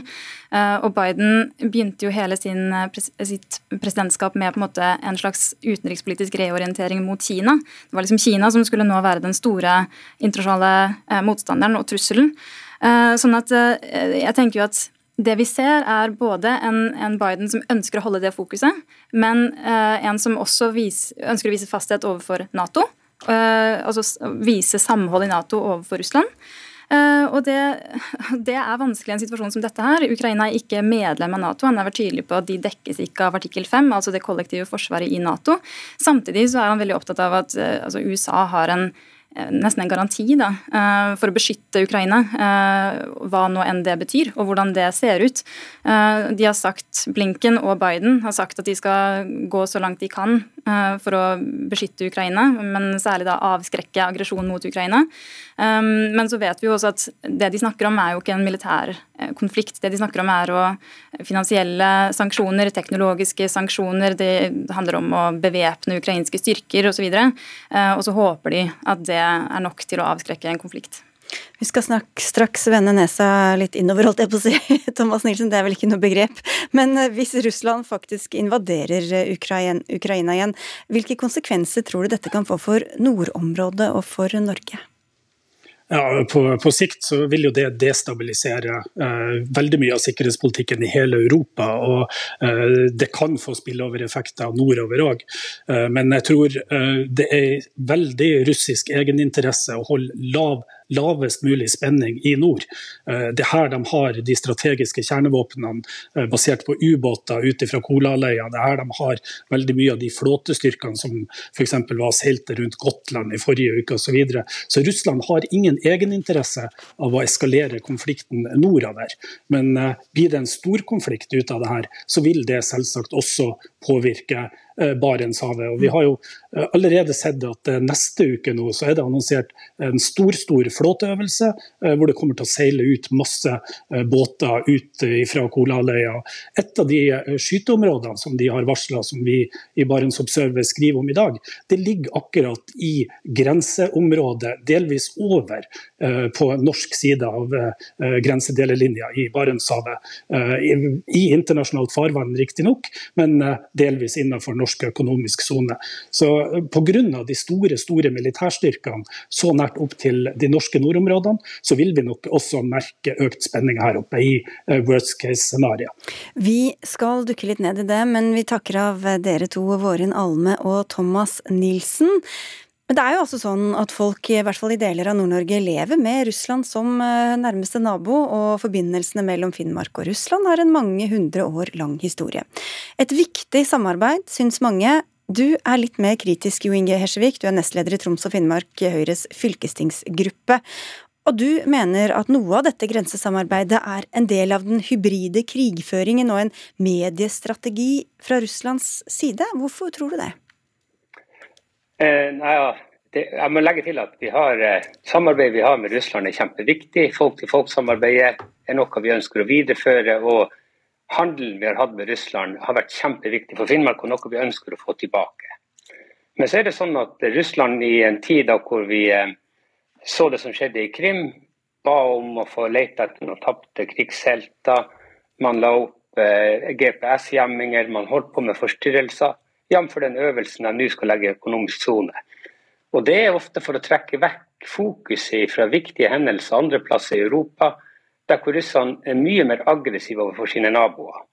Og Biden begynte jo hele sin, eh, sitt presidentskap med på en måte en slags utenrikspolitisk reorientering mot Kina. Det var liksom Kina som skulle nå være den store internasjonale eh, motstanderen og trusselen. Eh, sånn at jeg tenker jo at det vi ser, er både en, en, Biden som ønsker å holde det fokuset, men en som også vis, ønsker å vise fasthet overfor Nato. altså vise samhold i Nato overfor Russland. Uh, og det, det, er vanskelig i en situasjon som dette her. Ukraina er ikke medlem av Nato. Han har vært tydelig på at de dekkes ikke av artikkel 5, altså det kollektive forsvaret i Nato. Samtidig så er han veldig opptatt av at uh, altså USA har en Eh, nesten en garanti da, eh, for å beskytte Ukraina, eh, hva nå enn det betyr, og hvordan det ser ut. De har sagt, Blinken og Biden har sagt at de skal gå så langt de kan for å beskytte Ukraina, men særlig da avskrekke aggresjon mot Ukraina. Men så vet vi jo også at det de snakker om er jo ikke en militær konflikt. Det de snakker om er å finansielle sanksjoner, teknologiske sanksjoner, det handler om å bevæpne ukrainske styrker osv. Og så håper de at det er nok til å avskrekke en konflikt. Vi skal snakke, straks vende nesa litt innover, holdt jeg på å si. Thomas Nilsen, det er vel ikke noe begrep. Men eh, hvis Russland faktisk invaderer eh, Ukraina, igjen, hvilke konsekvenser tror du dette kan få for nordområdet og for Norge? Ja, på, på, sikt så vil jo det destabilisere eh, veldig mye av sikkerhetspolitikken i hele Europa. Og eh, det kan få spilleovereffekter nordover òg. Eh, men jeg tror eh, det er veldig russisk egeninteresse å holde lav lavest mulig spenning i nord. Eh, det er her de har de strategiske kjernevåpnene eh, basert på ubåter ute fra Kolahalvøya. Det er her de har veldig mye av de flåtestyrkene som f.eks. var seilte rundt Gotland i forrige uke osv. Så, videre. så Russland har ingen egeninteresse av å eskalere konflikten nordover. Men uh, blir det en storkonflikt ut av det her, så vil det selvsagt også påvirke Eh, Barentshavet. Og vi har jo eh, allerede sett at eh, neste uke nå så er det annonsert en stor stor flåteøvelse hvor det kommer til å seile ut masse båter ut fra Kolaløya. Et av de skyteområdene som de har varsla, som vi i Barents Observer skriver om i dag, det ligger akkurat i grenseområdet, delvis over på norsk side av grensedelelinja i Barentshavet. I internasjonalt farvann, riktignok, men delvis innenfor norsk økonomisk sone. Så eh, Pga. de store store militærstyrkene så nært opp til de norske nordområdene, så vil vi nok også merke økt spenning her oppe i eh, worst case-scenarioet. Vi skal dukke litt ned i det, men vi takker av dere to, Vårin Alme og Thomas Nilsen. Men det er jo altså sånn at folk, i hvert fall i deler av Nord-Norge, lever med Russland som eh, nærmeste nabo, og forbindelsene mellom Finnmark og Russland har en mange hundre år lang historie. Et viktig samarbeid, syns mange. Du er litt mer kritisk, Jo Inge Hesjevik, du er nestleder i Troms og Finnmark, Høyres fylkestingsgruppe. Og du mener at noe av dette grensesamarbeidet er en del av den hybride krigføringen og en mediestrategi fra Russlands side. Hvorfor tror du det? Eh, nei, ja. det, jeg må legge til at vi har, eh, samarbeidet vi har med Russland er kjempeviktig. Folk-til-folk-samarbeidet er noe vi ønsker å videreføre. og Handelen vi har hatt med Russland har vært kjempeviktig for Finnmark og noe vi ønsker å få tilbake. Men så er det sånn at Russland i en tid da hvor vi eh, så det som skjedde i Krim, ba om å få lete etter noen tapte krigshelter. Man la opp GPS-gjemminger, man holdt på med forstyrrelser jf. den øvelsen de nå skal legge økonomisk sone. Og Det er ofte for å trekke vekk fokuset fra viktige hendelser andre plasser i Europa, der hvor russerne er mye mer aggressive overfor sine naboer.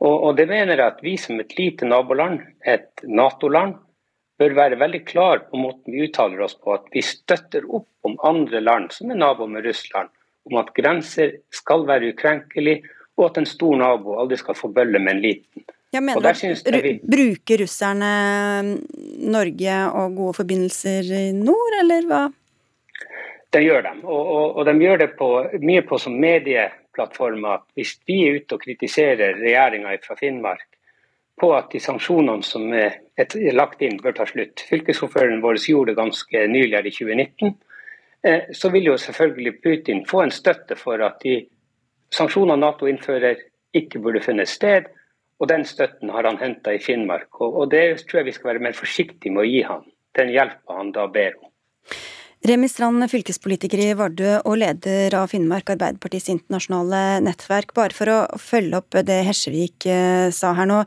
Og, og Det mener jeg at vi som et lite naboland, et Nato-land, bør være veldig klar på måten vi uttaler oss på. At vi støtter opp om andre land som er naboer med Russland, om at grenser skal være ukrenkelig, og at en stor nabo aldri skal få bølle med en liten. Jeg mener du vi... Bruker russerne Norge og gode forbindelser i nord, eller hva? Det gjør de, og, og, og de gjør det på, mye på som medieplattformer. Hvis vi er ute og kritiserer regjeringa fra Finnmark på at de sanksjonene som er lagt inn, bør ta slutt. Fylkesordføreren vår gjorde det ganske nylig i 2019. Eh, så vil jo selvfølgelig Putin få en støtte for at de sanksjonene Nato innfører, ikke burde funnet sted. Og den støtten har han henta i Finnmark. Og, og, det tror jeg vi skal være mer forsiktige med å gi han, den hjelpa han da ber om. Remi Strand, fylkespolitiker i Vardø og leder av Finnmark Arbeiderpartiets internasjonale nettverk. Bare for å følge opp det Hesjevik eh, sa her nå.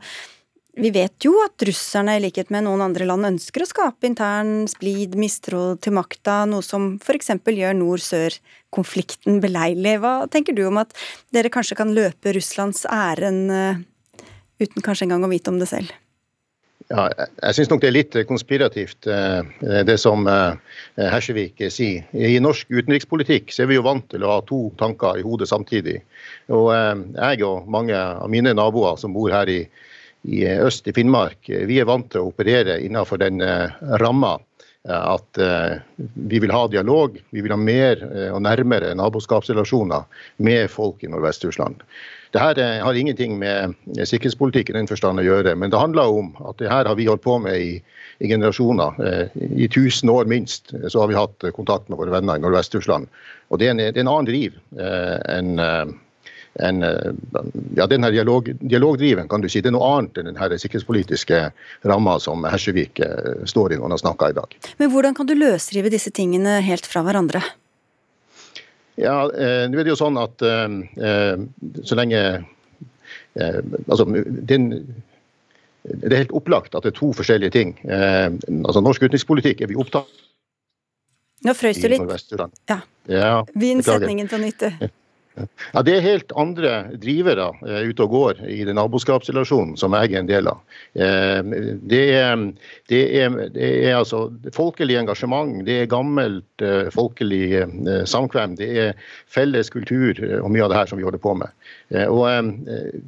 Vi vet jo at russerne, i likhet med noen andre land, ønsker å skape intern splid, mistro til makta, noe som f.eks. gjør nord-sør-konflikten beleilig. Hva tenker du om at dere kanskje kan løpe Russlands ærend eh, uten kanskje engang å vite om det selv? Ja, jeg syns nok det er litt konspirativt, eh, det som eh, Hersevik sier. I norsk utenrikspolitikk så er vi jo vant til å ha to tanker i hodet samtidig. Og jeg og mange av mine naboer som bor her i i eh, øst i Finnmark, eh, vi er vant til å operere innenfor den eh, ramma at vi vil ha dialog, vi vil ha mer og nærmere naboskapsrelasjoner med folk i Nordvest-Russland. Dette har ingenting med sikkerhetspolitikk i den forstand å gjøre, men det handler om at det her har vi holdt på med i, i generasjoner. I tusen år minst så har vi hatt kontakt med våre venner i Nordvest-Russland. Og det er, en, det er en annen driv enn en, ja, den her dialog, dialogdriven, kan du si. Det er noe annet enn den her sikkerhetspolitiske ramma som Hersevik eh, står i når han snakker i dag. Men hvordan kan du løsrive disse tingene helt fra hverandre? Ja, eh, nå er det jo sånn at eh, så lenge eh, Altså, den, det er helt opplagt at det er to forskjellige ting. Eh, altså, Norsk utenrikspolitikk er vi opptatt Nå frøs du litt. Ja. ja Vinn setningen på nytt. Ja, Det er helt andre drivere uh, ute og går i den naboskapsrelasjonen som jeg er en del av. Uh, det, er, det, er, det, er, altså folkelig engasjement, det er gammelt uh, folkelig samkvem, det er felles kultur og mye av det her som vi holder på med. og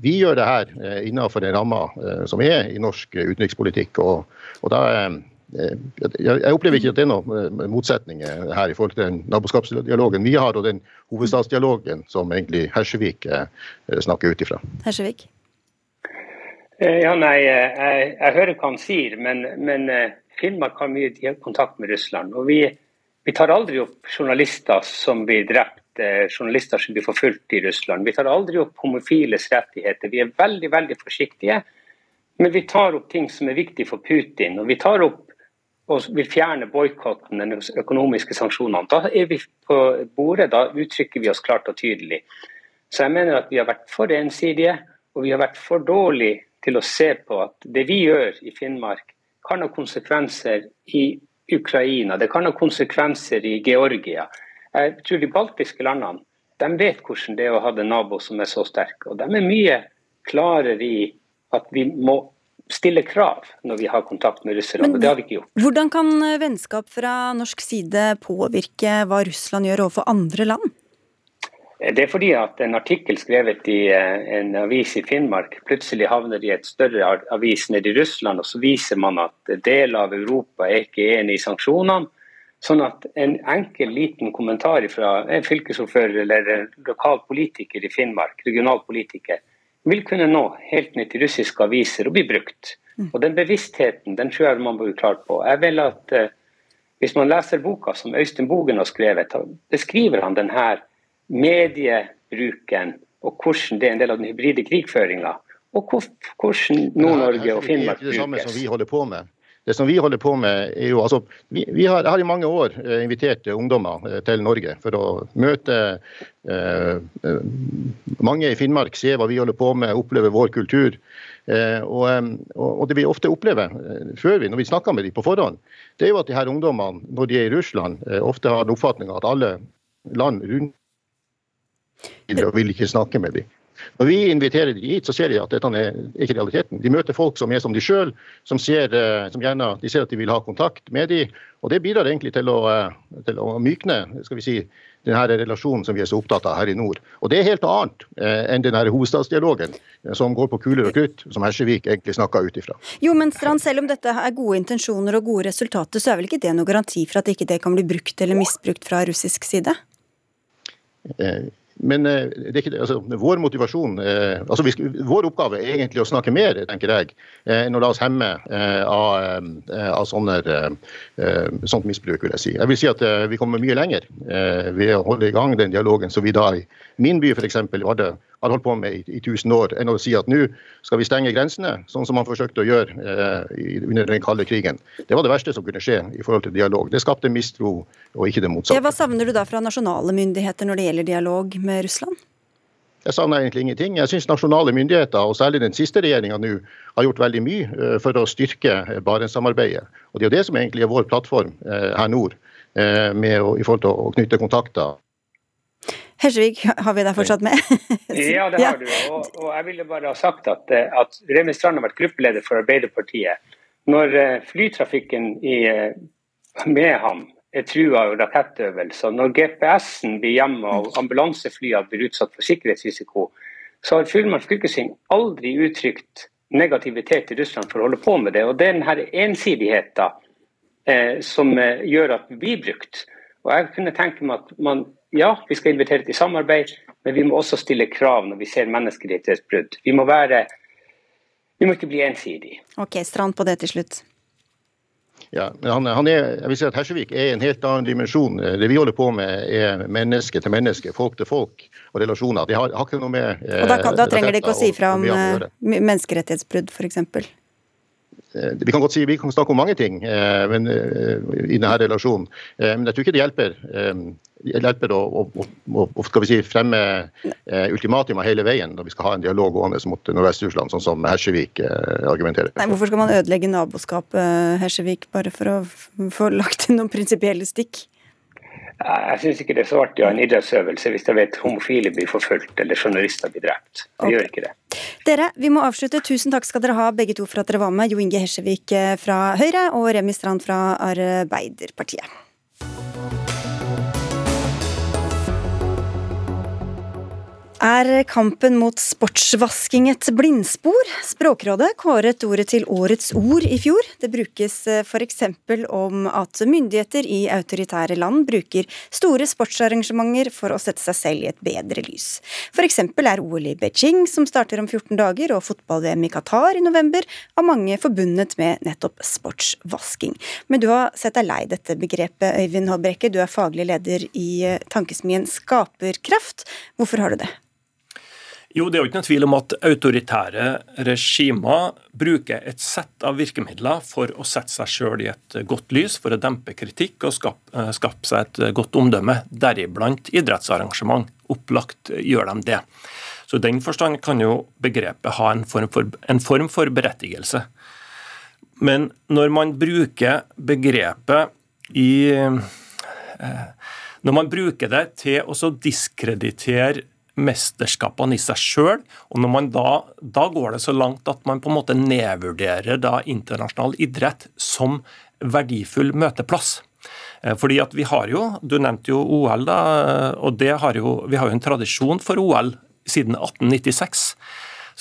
Vi gjør det her innenfor den ramma som er i norsk utenrikspolitikk. og, og da Eh, jeg opplever ikke at det er noen eh, motsetninger her i forhold til den naboskapsdialogen vi har, og den hovedstadsdialogen som egentlig Hersevik eh, snakker ut ifra. Hersevik? Ja, nei, jeg, jeg, hører hva han sier, men, men Finnmark har mye kontakt med Russland. og vi, vi tar aldri opp journalister som blir drept, journalister som blir forfulgt i Russland. Vi tar aldri opp homofiles rettigheter. Vi er veldig veldig forsiktige. Men vi tar opp ting som er viktig for Putin. Og vi tar opp og vil fjerne boikotten, de økonomiske sanksjonene, da er vi på bordet. Da uttrykker vi oss klart og tydelig. Så jeg mener at vi har vært for ensidige, og vi har vært for dårlige til å se på at det vi gjør i Finnmark, kan ha konsekvenser i Ukraina, det kan ha konsekvenser i Georgia. Jeg tror de baltiske landene de vet hvordan det er å ha en nabo som er så sterk. Og de er mye klarere i at vi må stille krav når vi har kontakt med Russland, og det har vi ikke gjort. Hvordan kan eh, vennskap fra norsk side påvirke hva Russland gjør overfor andre land? Eh, det er fordi at en artikkel skrevet i eh, en avis i Finnmark plutselig havner i et større avis nede i Russland, og så viser man at deler av Europa er ikke enig i sanksjonene. Sånn at en enkel liten kommentar fra en fylkesordfører eller en lokal politiker i Finnmark, regional politiker, vil kunne nå helt ned til russiske aviser og bli brukt. Mm. Og Den bevisstheten den tror jeg man blir klar på. Jeg vil at uh, Hvis man leser boka som Øystein Bogen har skrevet, beskriver han denne mediebruken og hvordan det er en del av den hybride krigføringa. Og hvordan Nord-Norge og Finnmark brukes. Det er ikke det samme som vi holder på med. Det som vi holder på med er jo, altså, vi, vi har, har, i mange år eh, invitert ungdommer eh, til Norge for å møte eh, mange i Finnmark, se hva vi holder på med, oppleve vår kultur. Eh, og, og, det vi ofte opplever før vi, når vi snakker med dem på forhånd, det er jo at de her ungdommene når de er i Russland, ofte har den av at alle land rundt vil ikke snakke med dem. Når vi inviterer de hit, så ser de at dette er ikke realiteten. De møter folk som er som de sjøl, som, ser, eh, som gjerne de ser at de vil ha kontakt med de, og Det bidrar egentlig til å, eh, til å mykne skal vi si, denne relasjonen som vi er så opptatt av her i nord. Og Det er helt annet eh, enn denne hovedstadsdialogen som går på kuler og krutt, som Hersevik egentlig snakka ut ifra. Jo, men Strand, selv om dette er gode intensjoner og gode resultater, så er vel ikke det noen garanti for at ikke det kan bli brukt eller misbrukt fra russisk side? Men eh, ikke, altså, vår motivasjon, eh, altså vi, vår oppgave er egentlig å snakke mer, tenker jeg, eh, enn å la oss hemme av, av sånne, sånt misbruk. vil jeg si. Jeg vil si at vi kommer mye lenger ved å holde i gang den dialogen som vi da i min by f.eks. Vardø har holdt på med i, i 1000 år, enn å si at nå skal vi stenge grensene, sånn som man forsøkte å gjøre eh, under den kalde krigen. Det var det verste som kunne skje i forhold til dialog. Det skapte mistro, og ikke det motsatte. Ja, hva savner du da fra nasjonale myndigheter når det gjelder dialog med Russland? Jeg savner egentlig ingenting. Jeg syns nasjonale myndigheter, og særlig den siste regjeringa nå, har gjort veldig mye eh, for å styrke eh, Barentssamarbeidet. Og Det er jo det som egentlig er vår plattform eh, her nord, med i forhold til å knytte kontakter Hersvik, har vi deg fortsatt med? ja, det har du. Og, og, jeg ville bare ha sagt at, at Remi Strand har vært gruppeleder for Arbeiderpartiet. Når eh, flytrafikken i, eh, med ham er trua av rakettøvelser, når GPS-en blir hjemme og ambulanseflyene blir utsatt for sikkerhetsrisiko, så har Fullmann fylkesting aldri uttrykt negativitet i Russland for å holde på med det. Og det er denne ensidigheten eh, som eh, gjør at vi blir brukt. Og jeg kunne tenke meg at man ja, vi skal invitere til samarbeid, men vi må også stille krav når vi ser menneskerettighetsbrudd. Vi må være Vi må ikke bli ensidige. Ok, Strand på det til slutt. Ja, men han, han er, jeg vil si at Hersevik er en helt annen dimensjon. Det vi holder på med, er menneske til menneske, folk til folk og relasjoner. Det har, har ikke noe med eh, Og Da, kan, da trenger de ikke å si fra om eh, menneskerettighetsbrudd, f.eks.? Eh, vi kan godt si vi kan snakke om mange ting eh, men, eh, i denne relasjonen, men jeg tror ikke det hjelper, det hjelper å, å, å si, fremme ultimatum hele veien når vi skal ha en dialog gående mot Nordvest-Russland, sånn som Hersevik argumenterer. Nei, hvorfor skal man ødelegge naboskapet, Hersevik, bare for å få lagt inn noen prinsipielle stikk? Jeg syns ikke det er så artig å ha en idrettsøvelse hvis jeg vet homofile blir forfulgt eller journalister blir drept. Jeg okay. gjør ikke det. Dere, vi må avslutte. Tusen takk skal dere ha begge to for at dere var med. Jo Inge Hesjevik eh, fra Høyre og Remi Strand fra Arbeiderpartiet. Er kampen mot sportsvasking et blindspor? Språkrådet kåret ordet til årets ord i fjor. Det brukes eh, f.eks. om at myndigheter i autoritære land bruker store sportsarrangementer for å sette seg selv i et bedre lys. F.eks. er OL i Beijing, som starter om 14 dager, og fotball-VM i Qatar i november, av mange forbundet med nettopp sportsvasking. Men du har sett deg lei dette begrepet, Øyvind Håbrekke. Du er faglig leder i eh, tankesmien Skaperkraft. Hvorfor har du det? Jo, Det er jo ikke noen tvil om at autoritære regimer bruker et sett av virkemidler for å sette seg sjøl i et godt lys, for å dempe kritikk og skape, eh, skape seg et godt omdømme, deriblant idrettsarrangement. Opplagt gjør de det. Så I den forstand kan jo begrepet ha en form for, en form for berettigelse. Men når man bruker begrepet i eh, Når man bruker det til å diskreditere mesterskapene i seg sjøl. Og da, da går det så langt at man på en måte nedvurderer da internasjonal idrett som verdifull møteplass. Eh, fordi at vi har jo, Du nevnte jo OL, da, og det har jo, vi har jo en tradisjon for OL siden 1896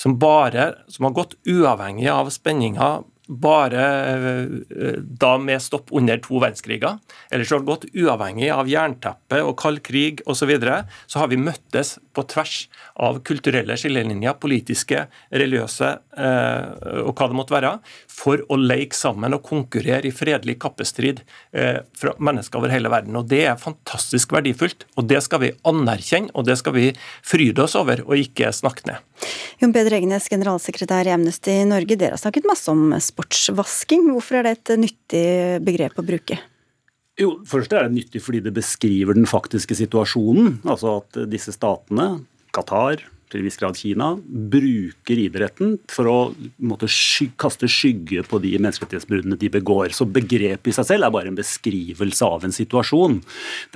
som, bare, som har gått uavhengig av spenninga bare eh, da med stopp under to verdenskriger. Ellers har det gått uavhengig av jernteppe og kald krig osv. Så, videre, så har vi møttes på tvers av kulturelle skillelinjer, politiske, religiøse eh, og hva det måtte være, for å leke sammen og konkurrere i fredelig kappestrid eh, fra mennesker over hele verden. Og Det er fantastisk verdifullt, og det skal vi anerkjenne og det skal vi fryde oss over, og ikke snakke ned. Jon Peder Egenes, generalsekretær i Amnesty Norge, dere har snakket masse om sport sportsvasking. Hvorfor er det et nyttig begrep å bruke? Jo, Først er det nyttig fordi det beskriver den faktiske situasjonen. Altså at disse statene, Qatar, til en viss grad Kina, bruker idretten for å måtte sky kaste skygge på de menneskerettighetsbruddene de begår. Så begrepet i seg selv er bare en beskrivelse av en situasjon.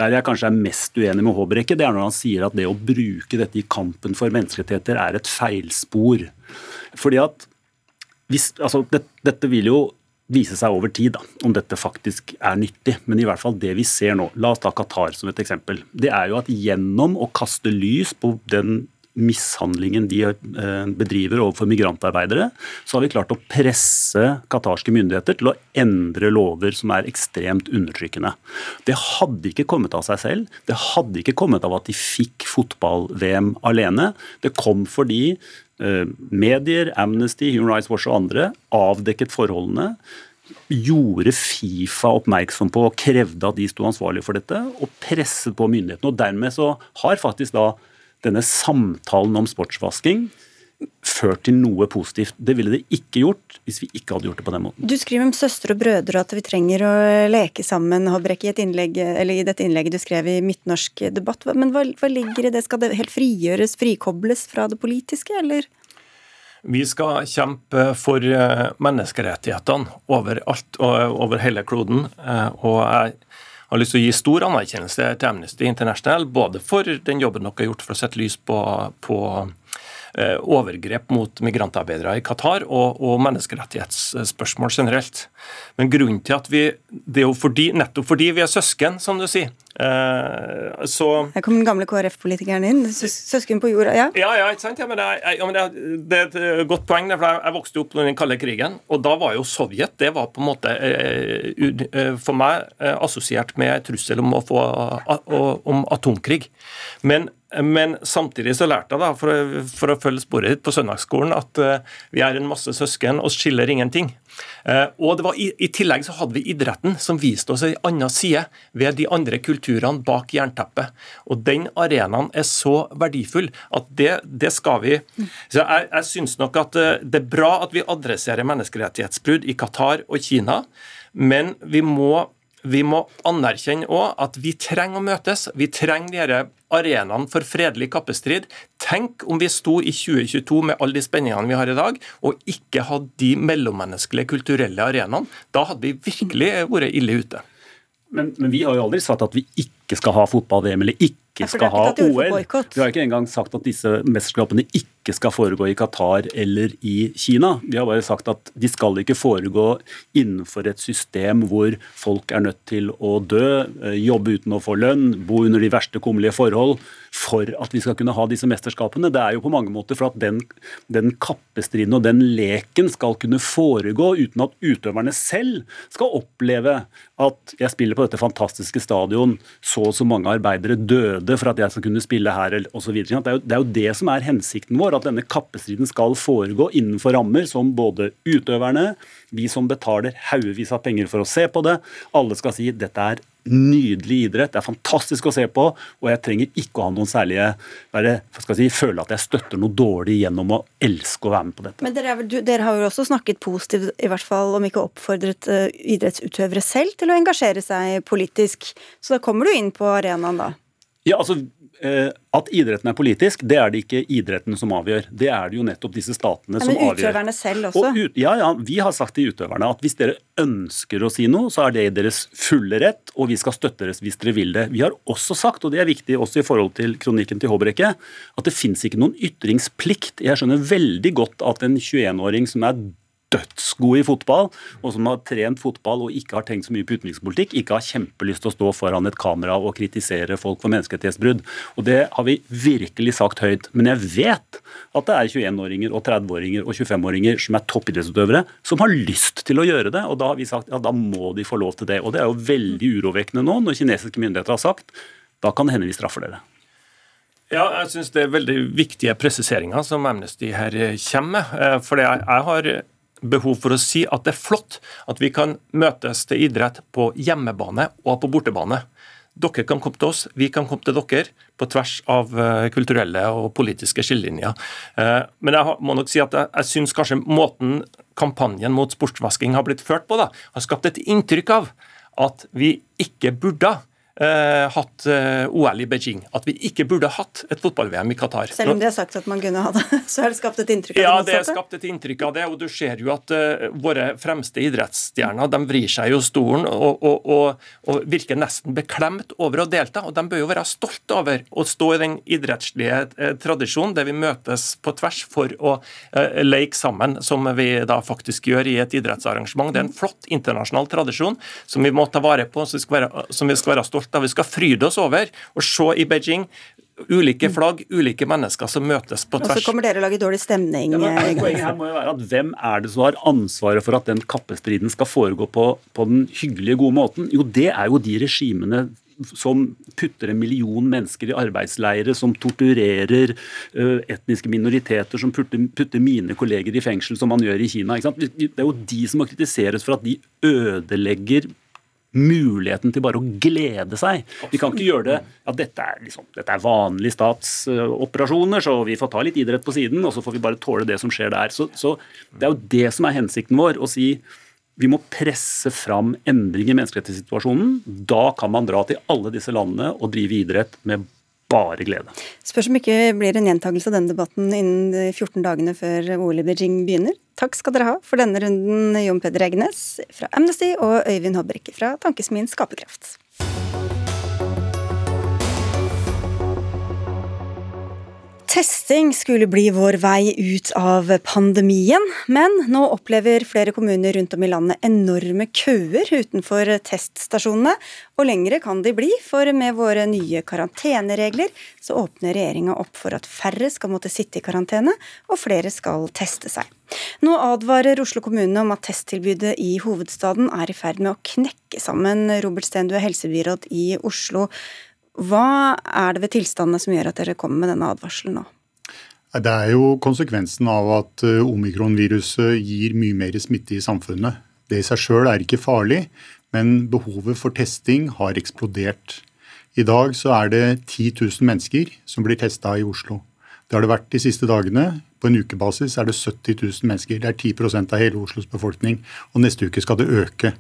Der jeg kanskje er mest uenig med Håbrekke, det er når han sier at det å bruke dette i kampen for menneskerettigheter er et feilspor. Fordi at hvis, altså, det, Dette vil jo vise seg over tid da, om dette faktisk er nyttig. Men i hvert fall det vi ser nå, la oss ta Qatar som et eksempel. Det er jo at gjennom å kaste lys på den mishandlingen de eh, bedriver overfor migrantarbeidere, så har vi klart å presse qatarske myndigheter til å endre lover som er ekstremt undertrykkende. Det hadde ikke kommet av seg selv. Det hadde ikke kommet av at de fikk fotball-VM alene. Det kom fordi eh, medier, Amnesty, Human Rights Watch og andre avdekket forholdene gjorde Fifa oppmerksom på og krevde at de sto ansvarlige for dette, og presset på myndighetene. Og Dermed så har faktisk da denne samtalen om sportsvasking ført til noe positivt. Det ville det ikke gjort hvis vi ikke hadde gjort det på den måten. Du skriver om søstre og brødre og at vi trenger å leke sammen, Håbrek, i, et innlegg, eller i dette innlegget du skrev i Midtnorsk debatt. Men hva, hva ligger i det? Skal det helt frigjøres, frikobles fra det politiske, eller? Vi skal kjempe for eh, menneskerettighetene overalt og over hele kloden. Eh, og jeg har lyst til å gi stor anerkjennelse til Amnesty International, både for den jobben dere har gjort for å sette lys på, på overgrep mot migrantarbeidere i Qatar og, og, menneskerettighetsspørsmål generelt. Men grunnen til at vi Det er jo fordi, nettopp fordi vi er søsken, som du sier. Eh, så Her kom den gamle KrF-politikeren inn. Søsken på jorda, ja? Ja, ja, ikke sant? Ja, men, jeg, ja, men det, det, er et godt poeng. for Jeg vokste opp under den kalde krigen, og da var jo Sovjet det var på en måte eh, eh, for meg assosiert med trussel om, å få, om atomkrig. Men men samtidig så lærte jeg, da, for, for å følge sporet ditt på søndagsskolen, at uh, vi er en masse søsken, oss skiller ingenting. Uh, og det var i, i, tillegg så hadde vi idretten, som viste oss en annen side ved de andre kulturene bak jernteppet. Og den arenaen er så verdifull at det, det skal vi Så jeg, jeg syns nok at uh, det er bra at vi adresserer menneskerettighetsbrudd i Qatar og Kina, men vi må vi må anerkjenne òg at vi trenger å møtes. Vi trenger disse arenaene for fredelig kappestrid. Tenk om vi sto i 2022 med alle de spenningene vi har i dag, og ikke hadde de mellommenneskelige kulturelle arenaene. Da hadde vi virkelig vært ille ute. Men, men, vi har jo aldri sagt at vi ikke skal ha fotball-VM eller ikke skal ha OL. Vi har ikke engang sagt at disse mesterskapene ikke skal foregå i Qatar eller i Kina. Vi har bare sagt at de skal ikke foregå innenfor et system hvor folk er nødt til å dø, eh, jobbe uten å få lønn, bo under de verste kummerlige forhold for at vi skal kunne ha disse mesterskapene. Det er jo på mange måter for at den, den kappestriden og den leken skal kunne foregå uten at utøverne selv skal oppleve at jeg spiller på dette fantastiske stadion, så og så mange arbeidere døde for at jeg skal kunne spille her osv. Det, er det er jo det som er hensikten vår, at denne kappestriden skal foregå innenfor rammer som både utøverne, vi som betaler haugevis av penger for å se på det, alle skal si dette er nydelig idrett. Det er fantastisk å se på, og jeg trenger ikke å ha noen særlige være, si, føle at jeg støtter noe dårlig gjennom å elske å være med på dette. Men dere, vel, dere har jo også snakket positivt, i hvert fall om ikke oppfordret uh, idrettsutøvere selv til å engasjere seg politisk. Så da kommer du inn på arenaen, da? Ja, altså at idretten er politisk, det er det ikke idretten som avgjør. Det er det jo nettopp disse statene som avgjør. Men utøverne selv også? Ut, ja, ja, Vi har sagt til utøverne at hvis dere ønsker å si noe, så er det i deres fulle rett, og vi skal støtte dere hvis dere vil det. Vi har også sagt, og det er viktig også i forhold til kronikken til Håbrekke, at det fins ikke noen ytringsplikt. Jeg skjønner veldig godt at en 21-åring som er dødsgode i fotball, og som har trent fotball og ikke har tenkt så mye på utenrikspolitikk, ikke har kjempelyst til å stå foran et kamera og kritisere folk for menneskerettighetsbrudd. Og Det har vi virkelig sagt høyt. Men jeg vet at det er 21-åringer og 30-åringer og 25-åringer som er toppidrettsutøvere, som har lyst til å gjøre det. Og da har vi sagt ja, da må de få lov til det. Og det er jo veldig urovekkende nå, når kinesiske myndigheter har sagt da kan det hende vi straffer dere. Ja, jeg synes Det er veldig viktige presiseringer som Amnesty her kommer med. Eh, for jeg har behov for å si at det er flott at vi kan møtes til idrett på hjemmebane og på bortebane. Dere kan komme til oss, vi kan komme til dere, på tvers av uh, kulturelle og politiske skillelinjer. Uh, men jeg må nok si at jeg, jeg syns kanskje måten kampanjen mot sportsvasking har blitt ført på, da, har skapt et inntrykk av at vi ikke burde eh, hatt eh, OL i Beijing. At vi ikke burde hatt et fotball-VM i Qatar. Selv om de har sagt at man kunne ha det, så har det skapt et inntrykk av det? Ja, det er skapt et inntrykk av det. Og du ser jo at eh, våre fremste idrettsstjerner de vrir seg jo stolen og, og, og, og, virker nesten beklemt over å delta. Og de bør jo være stolt over å stå i den idrettslige uh, tradisjonen der vi møtes på tvers for å uh, leke sammen, som vi da faktisk gjør i et idrettsarrangement. Det er en flott internasjonal tradisjon som vi må ta vare på, som vi skal være, som vi skal være stolte av. Vi skal fryde oss over og se i Beijing ulike flagg, ulike mennesker som møtes på tvers. Og så kommer dere å lage dårlig stemning. Ja, poenget her må jo være at Hvem er det som har ansvaret for at den kappestriden skal foregå på, på den hyggelige, gode måten? Jo, det er jo de regimene som putter en million mennesker i arbeidsleire, som torturerer uh, etniske minoriteter, som putter, putter, mine kolleger i fengsel, som man gjør i Kina. Det er jo de som må kritiseres for at de ødelegger muligheten til bare å glede seg. Vi kan ikke gjøre det ja, dette er, liksom, er vanlige statsoperasjoner, så vi får ta litt idrett på siden, og så får vi bare tåle det som skjer der. Så, så Det er jo det som er hensikten vår. å si vi må presse fram endring i menneskerettighetssituasjonen. Da kan man dra til alle disse landene og drive idrett med bare glede. Spørs om ikke blir en gjentakelse av denne debatten innen de 14 dagene før OL i Beijing begynner. Takk skal dere ha for denne runden, Jon Peder Egnes fra Amnesty og Øyvind Håbrekke fra Tankesmien Skaperkraft. Testing skulle bli vår vei ut av pandemien, men nå opplever flere kommuner rundt om i landet enorme køer utenfor teststasjonene. Og lengre kan de bli, for med våre nye karanteneregler så åpner regjeringa opp for at færre skal måtte sitte i karantene, og flere skal teste seg. Nå advarer Oslo kommune om at testtilbudet i hovedstaden er i ferd med å knekke sammen. Robert Steen, du er helsebyråd i Oslo. Hva er det ved tilstandene som gjør at dere kommer med denne advarselen nå? Det er jo konsekvensen av at eh, omikronviruset gir mye mer smitte i samfunnet. Det i seg sjøl er ikke farlig, men behovet for testing har eksplodert. I dag så er det 10 000 mennesker som blir testa i Oslo. Det har det vært de siste dagene. På en ukebasis er det 70 000 mennesker. Det er 10% av hele Oslos befolkning. Og neste uke skal det øke.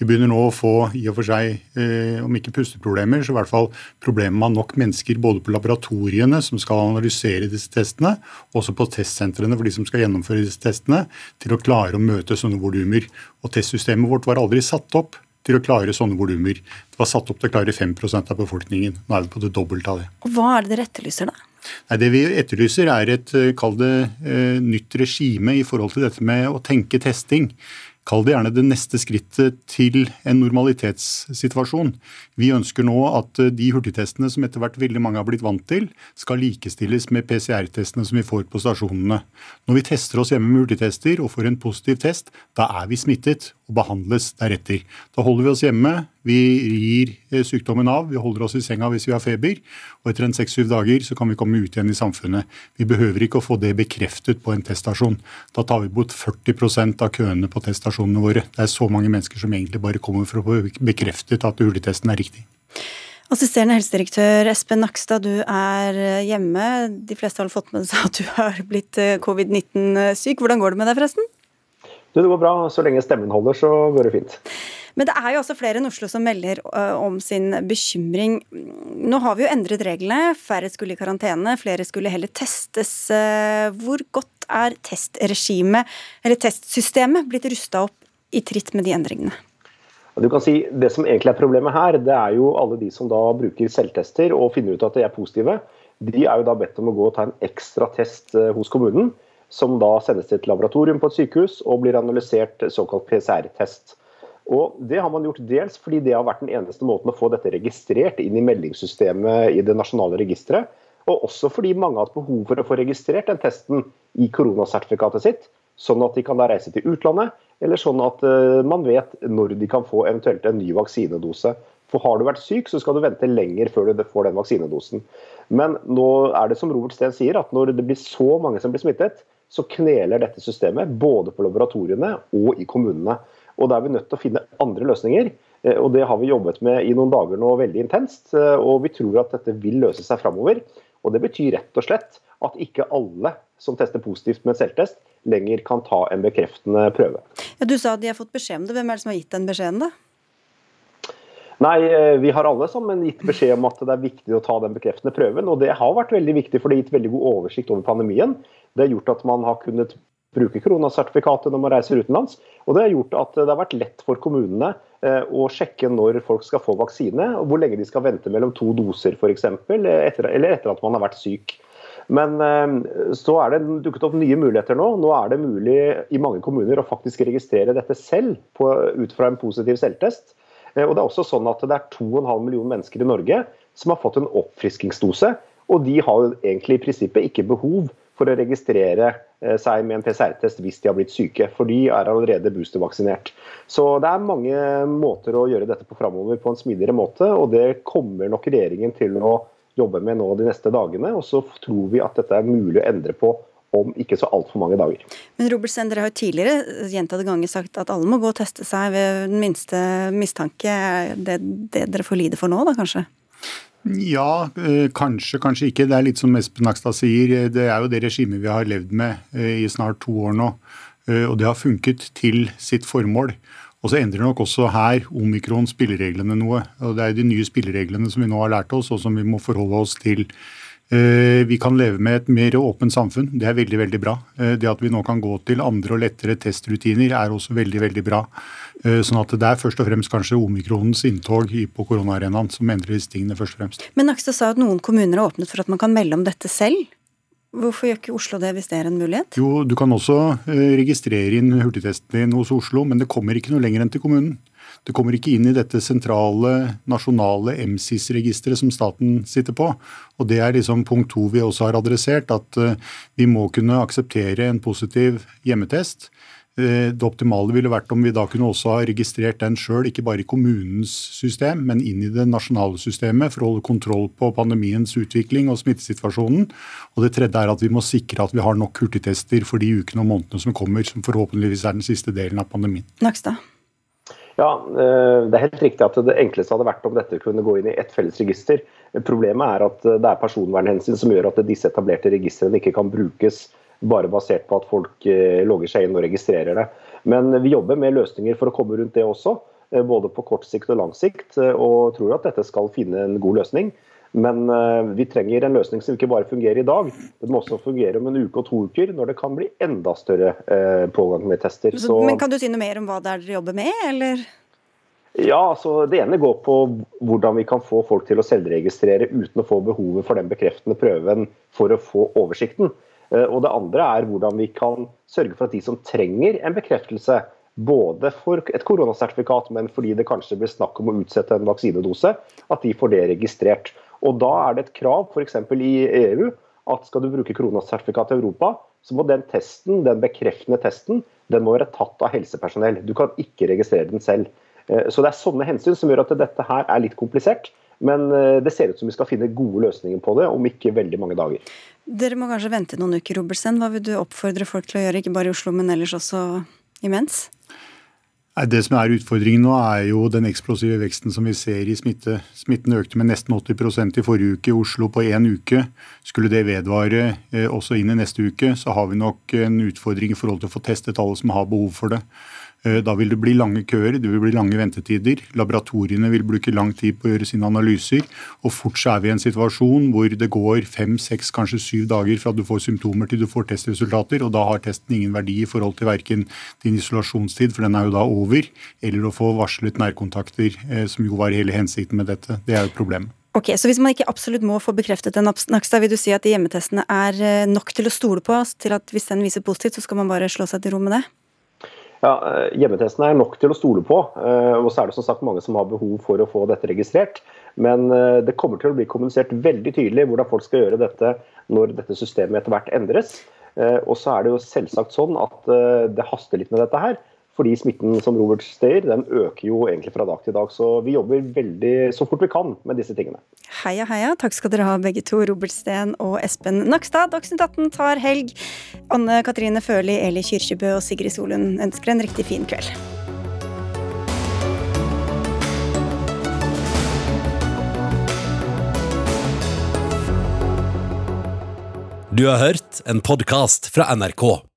Vi begynner nå å få i og for seg, eh, om ikke pusteproblemer, så i hvert fall problemer med nok mennesker både på laboratoriene som skal analysere disse testene, og også på testsentrene for de som skal gjennomføre disse testene, til å klare å møte sånne volumer. Og testsystemet vårt var aldri satt opp til å klare sånne volumer. Det var satt opp til å klare 5% av befolkningen. Nå er vi på det dobbelte av det. Og Hva er det dere etterlyser, da? Nei, Det vi etterlyser er et eh, kall det, eh, nytt regime i forhold til dette med å tenke testing. Kall det gjerne det neste skrittet til en normalitetssituasjon. Vi ønsker nå at eh, de hurtigtestene som etter hvert veldig mange har blitt vant til, skal likestilles med PCR-testene som vi får på stasjonene. Når vi tester oss hjemme med hurtigtester og får en positiv test, da er vi smittet og behandles deretter. Da holder vi oss hjemme, vi gir eh, sykdommen av, vi holder oss i senga hvis vi har feber, og etter en seks-syv dager så kan vi komme ut igjen i samfunnet. Vi behøver ikke å få det bekreftet på en teststasjon. Da tar vi bort 40% av køene på teststasjonene våre. Det er så mange mennesker som egentlig bare kommer for å få bekreftet at hurtigtesten er riktig. Assisterende helsedirektør Espen Nakstad, du er hjemme. De fleste har fått med seg at du har blitt eh, covid-19-syk. Hvordan går det med deg, forresten? Det går bra. Så lenge stemmen holder, så går det fint. Men det er jo også flere enn Oslo som melder om sin bekymring. Nå har vi jo endret reglene. Færre skulle i karantene, flere skulle heller testes. Hvor godt er testregimet, eller testsystemet, blitt rusta opp i tritt med de endringene? Du kan si Det som egentlig er problemet her, det er jo alle de som da bruker selvtester og finner ut at de er positive. De er jo da bedt om å gå og ta en ekstra test hos kommunen, som da sendes til et laboratorium på et sykehus og blir analysert såkalt PCR-test. Og Det har man gjort dels fordi det har vært den eneste måten å få dette registrert inn i meldingssystemet i det nasjonale registeret. Og også fordi mange har hatt behov for å få registrert den testen i koronasertifikatet sitt, sånn at de kan da reise til utlandet, eller sånn at uh, man vet når de kan få eventuelt en ny vaksinedose. For har du vært syk, så skal du vente lenger før du får den vaksinedosen. Men nå er det som Robert Steen sier, at når det blir så mange som blir smittet, så kneler dette systemet både på laboratoriene og i kommunene. Og da er vi nødt til å finne andre løsninger. Og Det har vi jobbet med i noen dager nå veldig intenst, og vi tror at dette vil løse seg framover. Og Det betyr rett og slett at ikke alle som tester positivt med selvtest, lenger kan ta en bekreftende prøve. Ja, du sa at de har fått beskjed om det. Hvem er det som har gitt den beskjeden, da? Nei, eh, Vi har alle sammen gitt beskjed om at det er viktig å ta den bekreftende prøven. og Det har vært veldig viktig, for det har gitt veldig god oversikt over pandemien. Det har gjort at man har kunnet bruke koronasertifikatet når man reiser utenlands. Og det har gjort at det har vært lett for kommunene eh, å sjekke når folk skal få vaksine, og hvor lenge de skal vente mellom to doser f.eks., eller etter at man har vært syk. Men eh, så er det dukket opp nye muligheter nå. Nå er det mulig i mange kommuner å faktisk registrere dette selv på, ut fra en positiv selvtest. Eh, og det er også sånn at det er 2,5 millioner mennesker i Norge som har fått en oppfriskingsdose. Og de har egentlig i prinsippet ikke behov for å registrere eh, seg med en PCR-test hvis de har blitt syke, for de er allerede boostervaksinert. Så det er mange måter å gjøre dette på framover på en smidigere måte, og det kommer nok regjeringen til å jobbe med nå de neste dagene. Og så tror vi at dette er mulig å endre på om ikke så altfor mange dager. Men Robertsen, dere har jo tidligere gjentatte ganger sagt at alle må gå og teste seg ved den minste mistanke. Er det det dere får lide for nå, da kanskje? Ja, eh, kanskje, kanskje ikke. Det er litt som Espen Nakstad sier. Det er jo det regimet vi har levd med eh, i snart to år nå. Eh, og det har funket til sitt formål. Og så endrer nok også her omikron spillereglene noe. Og Det er de nye spillereglene som vi nå har lært oss, og som vi må forholde oss til Eh, vi kan leve med et mer åpent samfunn. Det er veldig veldig bra. Eh, det at vi nå kan gå til andre og lettere testrutiner er også veldig veldig bra. Eh, sånn at det er først og fremst kanskje omikronens inntog på koronaarenaen som endrer disse tingene først og fremst. Men Nakstad sa at noen kommuner har åpnet for at man kan melde om dette selv. Hvorfor gjør ikke Oslo det hvis det er en mulighet? Jo, Du kan også registrere inn hurtigtesten din hos Oslo, men det kommer ikke noe lenger enn til kommunen. Det kommer ikke inn i dette sentrale, nasjonale MSIS-registeret som staten sitter på. Og Det er liksom punkt to vi også har adressert, at eh, vi må kunne akseptere en positiv hjemmetest. Eh, det optimale ville vært om vi da kunne også ha registrert den sjøl, ikke bare i kommunens system, men inn i det nasjonale systemet for å holde kontroll på pandemiens utvikling og smittesituasjonen. Og Det tredje er at vi må sikre at vi har nok hurtigtester for de ukene og månedene som kommer, som forhåpentligvis er den siste delen av pandemien. Nakstad. Ja, eh, Det er helt riktig at det enkleste hadde vært om dette kunne gå inn i ett felles register. Problemet er at det er personvernhensyn som gjør at disse etablerte registrene ikke kan brukes bare basert på at folk eh, logger seg inn og registrerer det. Men vi jobber med løsninger for å komme rundt det også, eh, både på kort sikt og lang sikt. Og tror at dette skal finne en god løsning. Men vi trenger en løsning som ikke bare fungerer i dag. Den må også fungere om en uke og to uker, når det kan bli enda større pågang med tester. Så, men Kan du si noe mer om hva det er dere jobber med, eller? Ja, altså Det ene går på hvordan vi kan få folk til å selvregistrere uten å få behovet for den bekreftende prøven for å få oversikten. Og Det andre er hvordan vi kan sørge for at de som trenger en bekreftelse, både for et koronasertifikat, men fordi det kanskje blir snakk om å utsette en vaksinedose, at de får det registrert. Og Da er det et krav f.eks. i EU at skal du bruke koronasertifikat i Europa, så må den testen, den bekreftende testen den må være tatt av helsepersonell. Du kan ikke registrere den selv. Eh, så Det er sånne hensyn som gjør at dette her er litt komplisert. Men eh, det ser ut som vi skal finne gode løsninger på det om ikke veldig mange dager. Dere må kanskje vente noen uker, Robertsen. Hva vil du oppfordre folk til å gjøre, ikke bare i Oslo, men ellers også imens? Det som er utfordringen nå, er jo den eksplosive veksten som vi ser i smitte. Smitten økte med nesten 80% i forrige uke i Oslo på én uke. Skulle det vedvare eh, også inn i neste uke, så har vi nok en utfordring i forhold til å få testet alle som har behov for det. Eh, da vil det bli lange køer, det vil bli lange ventetider. Laboratoriene vil bruke lang tid på å gjøre sine analyser. Og fort så er vi i en situasjon hvor det går fem, seks, kanskje syv dager fra du får symptomer til du får testresultater. Og da har testen ingen verdi i forhold til verken din isolasjonstid, for den er jo da over, eller å få varslet nærkontakter, eh, som jo var hele hensikten med dette. Det er jo et problem. Ok, Så hvis man ikke absolutt må få bekreftet en Nakstad, vil du si at de hjemmetestene er eh, nok til å stole på? Til at hvis den viser positivt, så skal man bare slå seg til ro med det? Ja, eh, Hjemmetesten er nok til å stole på. Eh, og så er det som sagt mange som har behov for å få dette registrert. Men eh, det kommer til å bli kommunisert veldig tydelig hvordan folk skal gjøre dette når dette systemet etter hvert endres. Og så er det jo selvsagt sånn at det haster litt med dette her. Fordi smitten som Robert sier, den øker jo egentlig fra dag til dag. Så vi jobber veldig så fort vi kan med disse tingene. Heia, heia. Takk skal dere ha begge to, Robert Steen og Espen Nakstad. Dagsnytt 18 tar helg. Anne Katrine Førli, Eli Kyrkjebø og Sigrid Solund ønsker en riktig fin kveld. Du har hørt en podkast fra NRK.